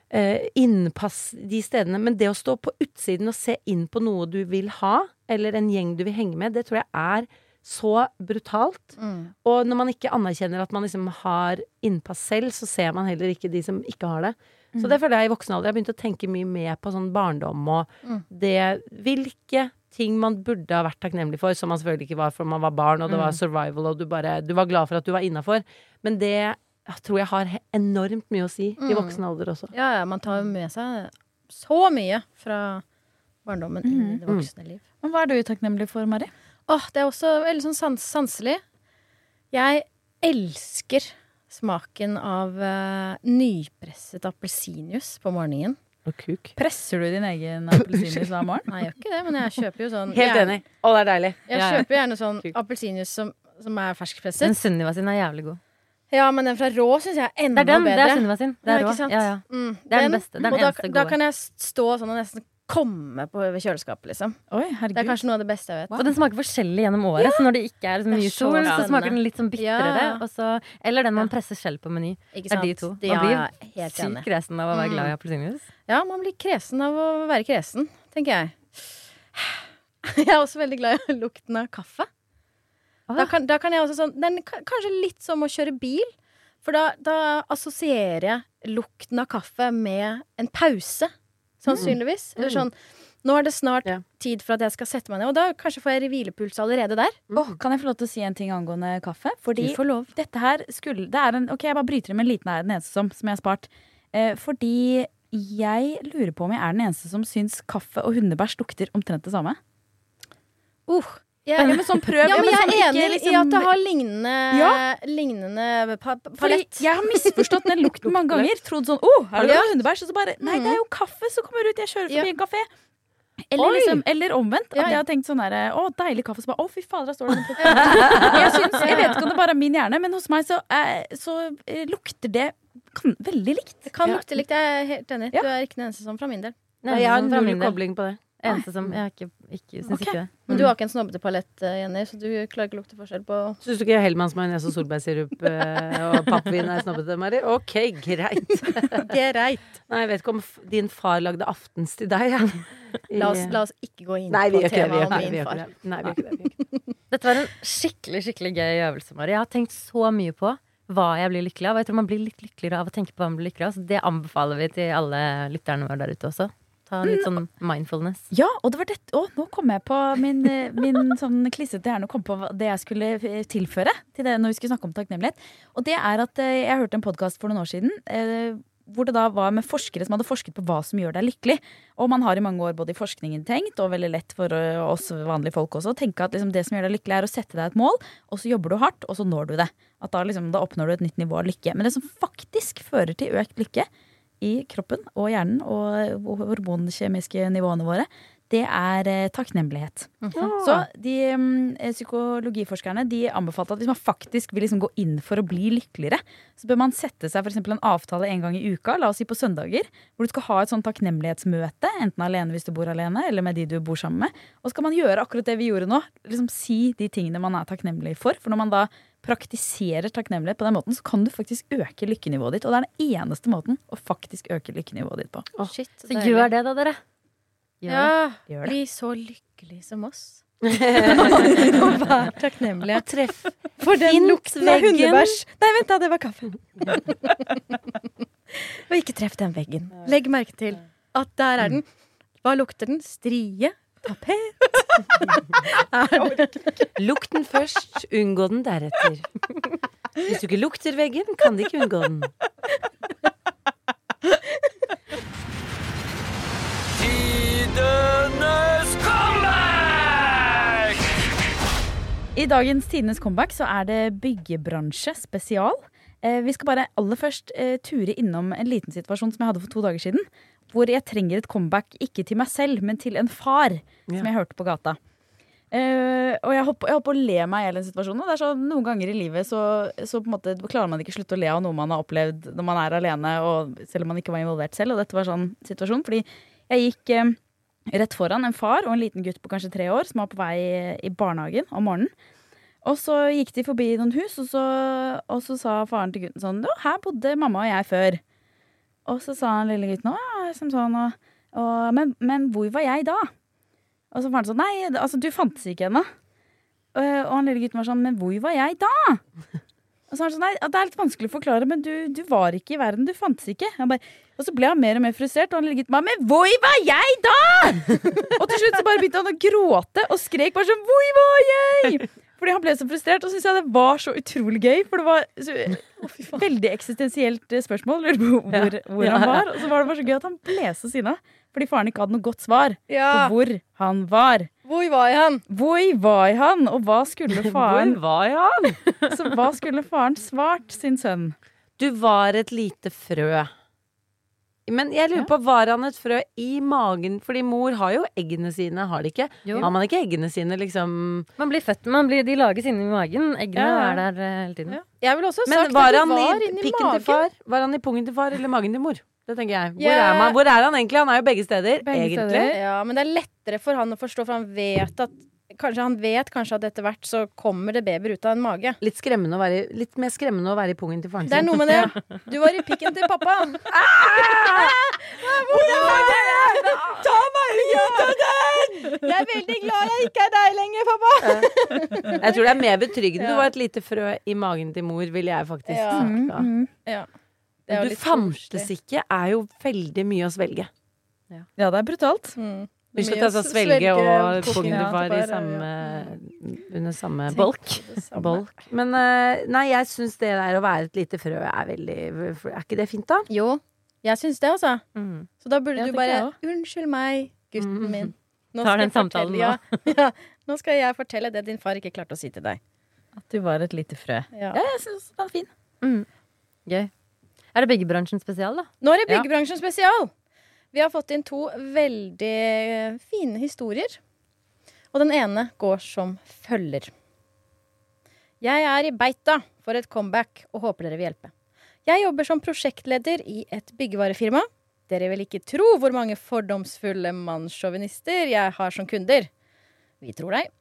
eh, innpass de stedene. Men det å stå på utsiden og se inn på noe du vil ha, eller en gjeng du vil henge med, det tror jeg er så brutalt. Mm. Og når man ikke anerkjenner at man liksom har innpass selv, så ser man heller ikke de som ikke har det. Så det føler jeg i voksen alder. Jeg har begynt å tenke mye mer på sånn barndom og Mm. det Hvilke ting man burde ha vært takknemlig for, som man selvfølgelig ikke var for man var barn, og det var Mm. survival, og du bare Du var glad for at du var innafor. Men det tror jeg har enormt mye å si i Mm. voksen alder også. Ja, ja, man tar jo med seg så mye fra barndommen inn i Mm. det voksne liv. Men hva er du takknemlig for, Mari? Åh, det er også veldig sånn sans sanselig. Jeg elsker smaken av uh, nypresset appelsinjuice på morgenen. Og kuk. Presser du din egen appelsinjuice hver morgen? Nei, jeg gjør ikke det, men jeg kjøper jo sånn Helt enig. Å, det er deilig. Jeg Ja, ja. kjøper gjerne sånn appelsinjuice som, som er ferskpresset. ferskpresset. Sunniva sin er jævlig god. Ja, men den fra rå syns jeg er Det enda er den, det er bedre. Sunniva sin. Det Ja, er ikke rå. Ja, ja. Mm, Det er den beste. Det er den og da, eneste da kan jeg stå sånn og nesten komme på ved kjøleskapet, liksom. Oi, Det er kanskje noe av det beste jeg vet. Og den smaker forskjellig gjennom året, så når det ikke er så Det er mye så sol, så smaker den litt sånn bitrere. Ja. Så, eller den man Ja. presser selv på Meny. Er de to. Det Man blir. Sykt kresen av å være Mm. glad i appelsinjuice. Ja, man blir kresen av å være kresen, tenker jeg. Jeg er også veldig glad i lukten av kaffe. Da kan, da kan jeg også sånn Den kanskje litt som å kjøre bil. For da, da assosierer jeg lukten av kaffe med en pause, sannsynligvis. Eller sånn Nå er det snart Ja. tid for at jeg skal sette meg ned. Og da kanskje får jeg hvilepuls allerede der. Åh, kan jeg få lov til å si en ting angående kaffe? Fordi Du får lov. dette her skulle Det er en Ok, jeg bare bryter inn med en liten her, den eneste som, som jeg har spart. Eh, fordi jeg lurer på om jeg er den eneste som syns kaffe og hundebæsj lukter omtrent det samme. Uh, Ja, men sånn prøv. Ja, men jeg sånn er enig enig i liksom- at det har lignende, Ja. lignende pa palett. Fordi jeg har misforstått den lukten mange ganger. Trodd sånn Å, er det Ja. hundebæsj? Og så bare Nei, det er jo kaffe som kommer ut. Jeg kjører forbi Ja. en kafé. Eller, liksom, eller omvendt. At Ja. jeg har tenkt sånn herre Å, deilig kaffe. Så bare Å, fy fader, der står det jeg, synes, jeg vet ikke om det bare er min hjerne, men hos meg så, eh, så eh, lukter det kan, veldig likt. Det kan Ja. lukte likt, jeg er helt enig. Ja. Du er ikke den eneste som fra min del. Nei, Jeg har en null kobling på det. Eneste som Jeg har ikke, ikke, syns okay. ikke det. Men du har ikke en snobbete palett, eh, Jenny, så du klarer ikke å lukte forskjell på Syns du ikke Hellmanns majones og solbærsirup eh, og pappvin er snobbete, Mari? Ok, greit. Greit. Nei, jeg vet ikke om din far lagde aftens til deg, jeg. La oss, la oss ikke gå inn Nei, på. Temaet om min gjør far. ikke det. Nei, vi gjør ikke det. Vi gjør ikke det. Dette var en skikkelig skikkelig gøy øvelse, Mari. Jeg har tenkt så mye på hva jeg blir lykkelig av. Og jeg tror man blir litt lykkeligere av å tenke på hva man blir lykkelig av. Så det anbefaler vi til alle lytterne våre der ute også. Ta litt sånn mindfulness. Ja, og det var dette Å, nå kom jeg på min, eh, min sånn klissete hjerne kom på det jeg skulle eh, tilføre til det når vi skulle snakke om takknemlighet. Og det er at eh, jeg hørte en podkast for noen år siden. Hvor det da var med forskere som hadde forsket på hva som gjør deg lykkelig. Og man har i mange år både i forskningen tenkt, og veldig lett for oss vanlige folk også, å tenke at liksom det som gjør deg lykkelig, er å sette deg et mål, og så jobber du hardt, og så når du det. At da, liksom, da oppnår du et nytt nivå av lykke. Men det som faktisk fører til økt lykke i kroppen og hjernen og hormonkjemiske nivåene våre, det er eh, takknemlighet. Så de mm, eh, psykologiforskerne de anbefalte at hvis man faktisk vil liksom gå inn for å bli lykkeligere, så bør man sette seg for eksempel en avtale en gang i uka, la oss si på søndager, hvor du skal ha et sånn takknemlighetsmøte, enten alene hvis du bor alene, eller med de du bor sammen med. Og så skal man gjøre akkurat det vi gjorde nå, liksom si de tingene man er takknemlig for. For når man da praktiserer takknemlighet på den måten, så kan du faktisk øke lykkenivået ditt. Og det er den eneste måten å faktisk øke lykkenivået ditt på. Shit, Så gjør det, da, dere. Ja, Gjør bli så lykkelig som oss. Og vær takknemlige. Og treff For den lukten av hundebæsj. Nei, vent da, det var kaffen. Og ikke treff den veggen. Legg merke til at der er den. Hva lukter den? Strie? Tapet? Lukt den først, unngå den deretter. Hvis du ikke lukter veggen, kan du ikke unngå den. I dagens Tidenes comeback så er det byggebransje spesial. Eh, vi skal bare aller først eh, ture innom en liten situasjon som jeg hadde for to dager siden. Hvor jeg trenger et comeback ikke til meg selv, men til en far som jeg hørte på gata. Uh, og jeg holdt på, å le meg i hjel den situasjonen. Og det er sånn, noen ganger i livet så, så på en måte klarer man ikke slutte å le av noe man har opplevd når man er alene, og selv om man ikke var involvert selv. Og dette var sånn situasjon. Fordi jeg gikk eh, rett foran en far og en liten gutt på kanskje tre år som var på vei i barnehagen om morgenen. Og så gikk de forbi noen hus, og så, og så sa faren til gutten sånn «Å, Her bodde mamma og jeg før. Og så sa han lille gutten Å, som sånn, og, og, men, men hvor var jeg da? Og så var han sånn Nei, altså, du fantes ikke ennå. Og, og han lille gutten var sånn Men hvor var jeg da? Og så var han sånn Nei, det er litt vanskelig å forklare, men du, du var ikke i verden. Du fantes ikke. Han bare, og så ble han mer og mer frustrert, og han ligget meg Men hvor var jeg da?! og til slutt så bare begynte han å gråte og skrek bare sånn Hvor var jeg?! Fordi han ble så frustrert, og syntes jeg det var så utrolig gøy. For det var så, veldig eksistensielt eh, spørsmål. Lurer på hvor, hvor han var. Og så var det bare så gøy at han ble så sinna. Fordi faren ikke hadde noe godt svar Ja. på hvor han var. Hvor var han? Hvor var han, og hva skulle faren var jeg? Så hva skulle faren svart sin sønn? Du var et lite frø. Men jeg lurer på, var han et frø i magen? Fordi mor har jo eggene sine, har de ikke? Jo. Har man ikke eggene sine, liksom Man blir født, man blir, de lages inni magen. Eggene Ja, ja. er der eh, hele tiden. Jeg vil også ha Men var at han var i pikken magen. til far? Var han i pungen til far eller magen til mor? Det tenker jeg. Hvor, yeah. er, man, hvor er han egentlig? Han er jo begge steder, Begge egentlig. steder. Ja, men det er lettere for han å forstå, for han vet at Kanskje han vet kanskje at etter hvert så kommer det babyer ut av en mage. Litt, skremmende å være, i- litt mer skremmende å være i pungen til faren Det er sin. noe med det. Du var i pikken til pappa. Ta meg ut av den! Jeg er veldig glad jeg ikke er deg lenger, pappa. Jeg tror det er mer betryggende. Du var et lite frø i magen til mor, ville jeg faktisk Ja. sagt da. Ja. Det er jo Du litt ikke er jo veldig mye å svelge. Ja, det er brutalt. Mm. Hvis du altså svelge og pungen ja, samme, under samme bolk. samme. bolk. Men eh, nei, jeg syns det der å være et lite frø er veldig Er ikke det fint, da? Jo. Jeg syns det, altså. Mm. Så da burde jeg du bare. Unnskyld meg, gutten Mm. min. Nå Tar skal den samtalen ja, ja, nå skal jeg fortelle det din far ikke klarte å si til deg. At du var et lite frø. Ja. Ja, jeg syns den er fin. Mm. Gøy. Er det byggebransjen spesial, da? Nå er det Ja. Byggebransjen spesial. Vi har fått inn to veldig fine historier. Og den ene går som følger. Jeg er i beita for et comeback og håper dere vil hjelpe. Jeg jobber som prosjektleder i et byggevarefirma. Dere vil ikke tro hvor mange fordomsfulle mannssjåvinister jeg har som kunder. Vi tror deg.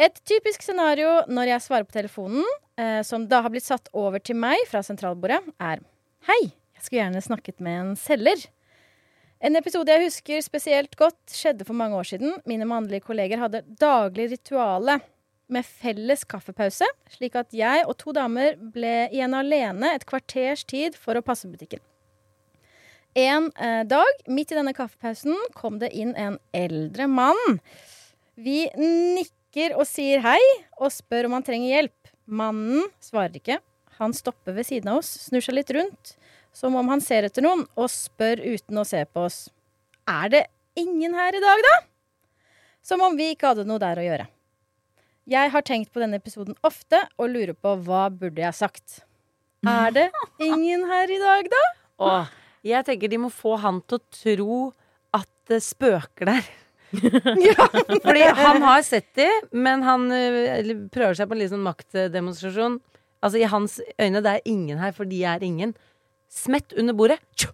Et typisk scenario når jeg svarer på telefonen, eh, som da har blitt satt over til meg fra sentralbordet, er Hei, jeg skulle gjerne snakket med en selger. En episode jeg husker spesielt godt, skjedde for mange år siden. Mine mannlige kolleger hadde daglig rituale med felles kaffepause, slik at jeg og to damer ble igjen alene et kvarters tid for å passe butikken. En eh, dag, midt i denne kaffepausen, kom det inn en eldre mann. Vi nikker og sier hei, og spør om han trenger hjelp. Mannen svarer ikke. Han stopper ved siden av oss, snur seg litt rundt, som om han ser etter noen, og spør uten å se på oss. Er det ingen her i dag, da? Som om vi ikke hadde noe der å gjøre. Jeg har tenkt på denne episoden ofte og lurer på hva burde jeg sagt. Er det ingen her i dag, da? Åh, jeg tenker de må få han til å tro at det spøker der. Fordi han har sett de, men han øh, prøver seg på en liten sånn maktdemonstrasjon. Altså I hans øyne det er ingen her, for de er ingen. Smett under bordet. Så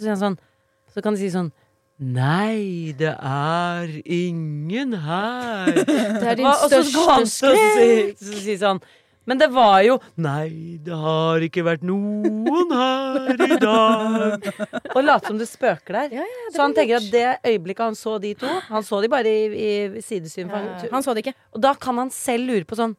sier han sånn Så kan de si sånn Nei, det er ingen her. Det er din og så sier største til å skrekk. så si sånn Men det var jo Nei, det har ikke vært noen her i dag. Og late som det spøker der. Ja, ja, det så han tenker at det øyeblikket han så de to Han så de bare i, i sidesyn. Ja. han- så de ikke. Og da kan han selv lure på sånn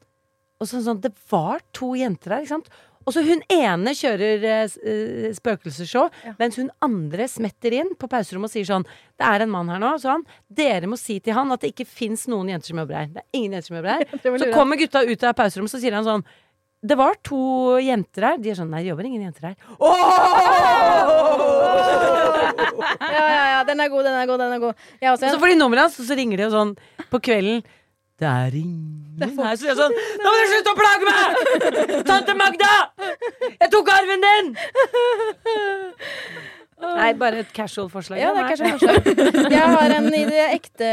Og sånn, sånn Det var to jenter der, ikke sant? Og så hun ene kjører eh, spøkelsesshow, ja. mens hun andre smetter inn på pauserommet og sier sånn Det er en mann her nå, sa han. Dere må si til han at det ikke fins noen jenter som jobber her. Det er ingen jenter som jobber her. Så kommer gutta ut av pauserommet, så sier han sånn Det var to jenter her. De er sånn Nei, det jobber ingen jenter her. Ja, ja, ja, den er god, den er god, den er god. Jeg også Og så får de nummeret hans, og så ringer de og sånn på kvelden. Det er ingen her. Så jeg er sånn Nå må du slutte å plage meg! Tante Magda! Jeg tok arven din! Nei, bare et casual forslag. Ja, det er casual forslag. Jeg har en i det ekte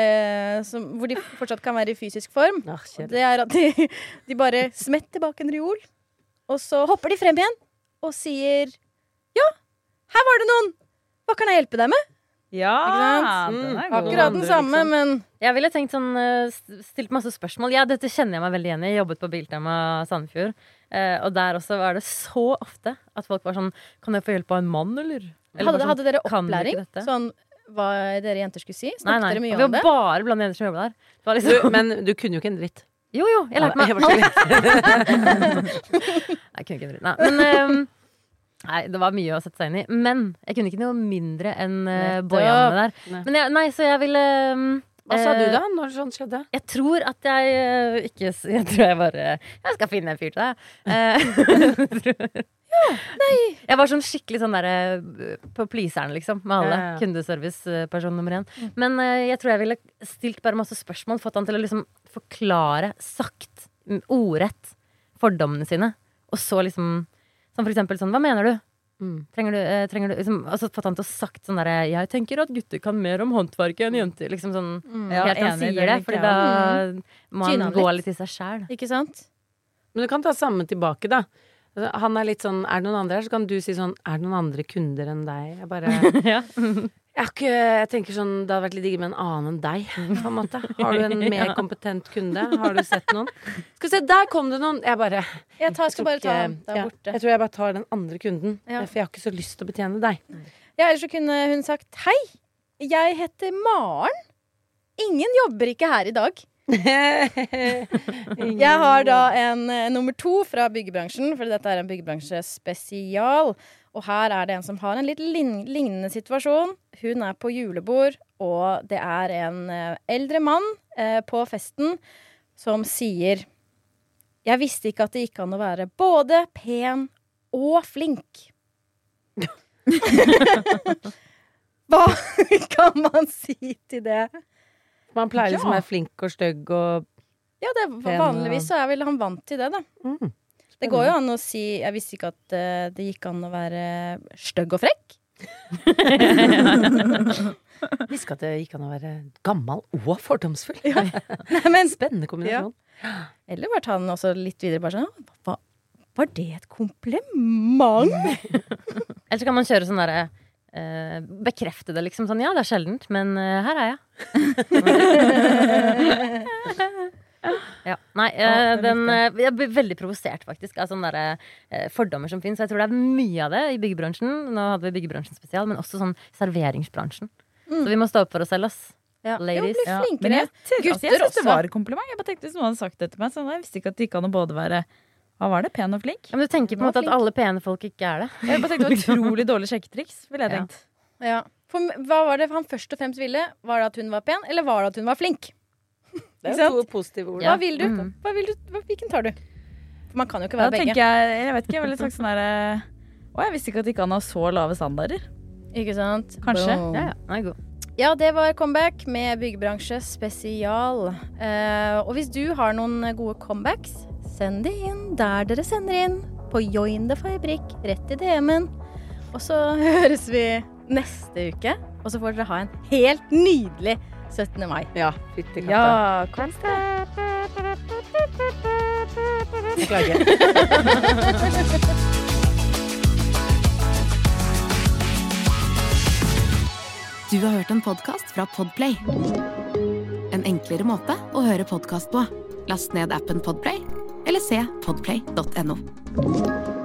som, hvor de fortsatt kan være i fysisk form. Ah. Det er at de, de bare smetter bak en reol, og så hopper de frem igjen og sier Ja, her var det noen! Hva kan jeg hjelpe deg med? Ja, Ikke sant? den er Mm. god. Akkurat den samme, men Jeg ville tenkt sånn, eh, stilt masse spørsmål. Ja, dette kjenner jeg meg veldig igjen i. Jeg jobbet på Biltema Sandefjord. Eh, og der også var det så ofte at folk var sånn Kan jeg få hjelp av en mann, eller? eller hadde, sånn, hadde dere «Kan du ikke opplæring? dette?» Sånn hva dere jenter skulle si? Snakket dere mye vi var det? bare blant jenter som jobba der. Det var Du, liksom, men du kunne jo ikke en dritt. jo, jo, jeg lærte meg jeg kunne ikke en dritt. Nei, men ehm, Nei, det var mye å sette seg inn i. Men jeg kunne ikke noe mindre enn uh, Nettopp. der. Nei. Men jeg, nei, så jeg ville um, Hva sa du eh, da når sånt skjedde? Jeg tror at jeg eh, ikke Jeg tror jeg bare Jeg skal finne en fyr til deg. Nei Jeg var sånn skikkelig sånn derre på pleaseren, liksom, med alle. Ja, ja, Kundeserviceperson nummer én. Men eh, jeg tror jeg ville stilt bare masse spørsmål, fått han til å liksom forklare sagt, mm, ordrett, fordommene sine. Og så liksom Som for eksempel sånn Hva mener du? Mm. Trenger du, eh, trenger du liksom, altså fått han til å sagt sånn derre Jeg tenker at gutter kan mer om håndverket enn jenter. Liksom sånn mm. helt til han enig, det sier det. for da må han gå litt. litt i seg sjæl. Ikke sant? Men du kan ta samme tilbake, da. Altså, Han er litt sånn Er det noen andre her, så kan du si sånn Er det noen andre kunder enn deg? Jeg bare Ja. Jeg, ikke, jeg tenker sånn Det hadde vært litt digg med en annen enn deg, på en måte. Har du en mer kompetent kunde? Har du sett noen? Skal vi se, der kom det noen! Jeg bare Jeg tar, skal bare ta den han der ja, borte. Jeg tror jeg bare tar den andre kunden, Ja. for jeg har ikke så lyst til å betjene deg. Ja, ellers så kunne hun sagt Hei, jeg heter Maren. Ingen jobber ikke her i dag. Jeg har da en eh, nummer to fra byggebransjen, for dette er en byggebransjespesial. Og her er det en som har en litt lignende situasjon. Hun er på julebord, og det er en eh, eldre mann eh, på festen som sier Jeg visste ikke at det gikk an å være både pen og flink. Hva kan man si til det? Man pleier liksom å Ja. være flink og stygg og Ja, det, vanligvis så er vel han vant til det, da. mm. Det går jo an å si Jeg visste ikke at eh, det gikk an å være stygg og frekk. Visste ikke at det gikk an å være gammel og fordomsfull. Nei, men, Spennende kombinasjon. eller bare ta den også litt videre bare sånn hva, Var det et kompliment? Eller så kan man kjøre sånn derre eh, Bekrefte det, liksom. Sånn ja, det er sjeldent, men eh, her er jeg. ja. Nei, eh, den eh, Jeg blir veldig provosert, faktisk, av sånne der, eh, fordommer som fins. Jeg tror det er mye av det i byggebransjen. Nå hadde vi byggebransjen spesial, men også sånn serveringsbransjen. Så vi må stå opp for oss selv, ass. Ja. Ladies. Jo, bli Ja, flinkere. Men jeg, Gutter altså, jeg syns det var et kompliment. Jeg bare tenkte Hvis noen hadde sagt det til meg, så jeg visste ikke at det gikk an å både være Hva var det? Pen og flink? Ja, men du tenker på en måte flink. at alle pene folk ikke er det. Jeg bare tenkte utrolig dårlig sjekketriks. Ville jeg tenkt. Ja. For hva var det han først og fremst ville? Var det at hun var pen, eller var det at hun var flink? Det er jo to positive ord. Hva vil du? Mm. Hva vil du? Hva, hvilken tar du? For man kan jo ikke være være begge. jeg Jeg vet ikke, jeg var litt sånn sånn derre Å, jeg visste ikke at det gikk an å ha så lave standarder. Ikke sant? Kanskje. Ja, ja. Ja, det var comeback med byggebransje spesial. Eh, og hvis du har noen gode comebacks, send de inn der dere sender inn. På Join the Fabrikk, rett i DM-en. Og så høres vi neste uke. Og så får dere ha en helt nydelig 17. mai. Ja, fytti katta. Ja, kos deg. Jeg klager. Du har hørt en podkast fra Podplay. En enklere måte å høre podkast på. Last ned appen Podplay, eller se podplay.no.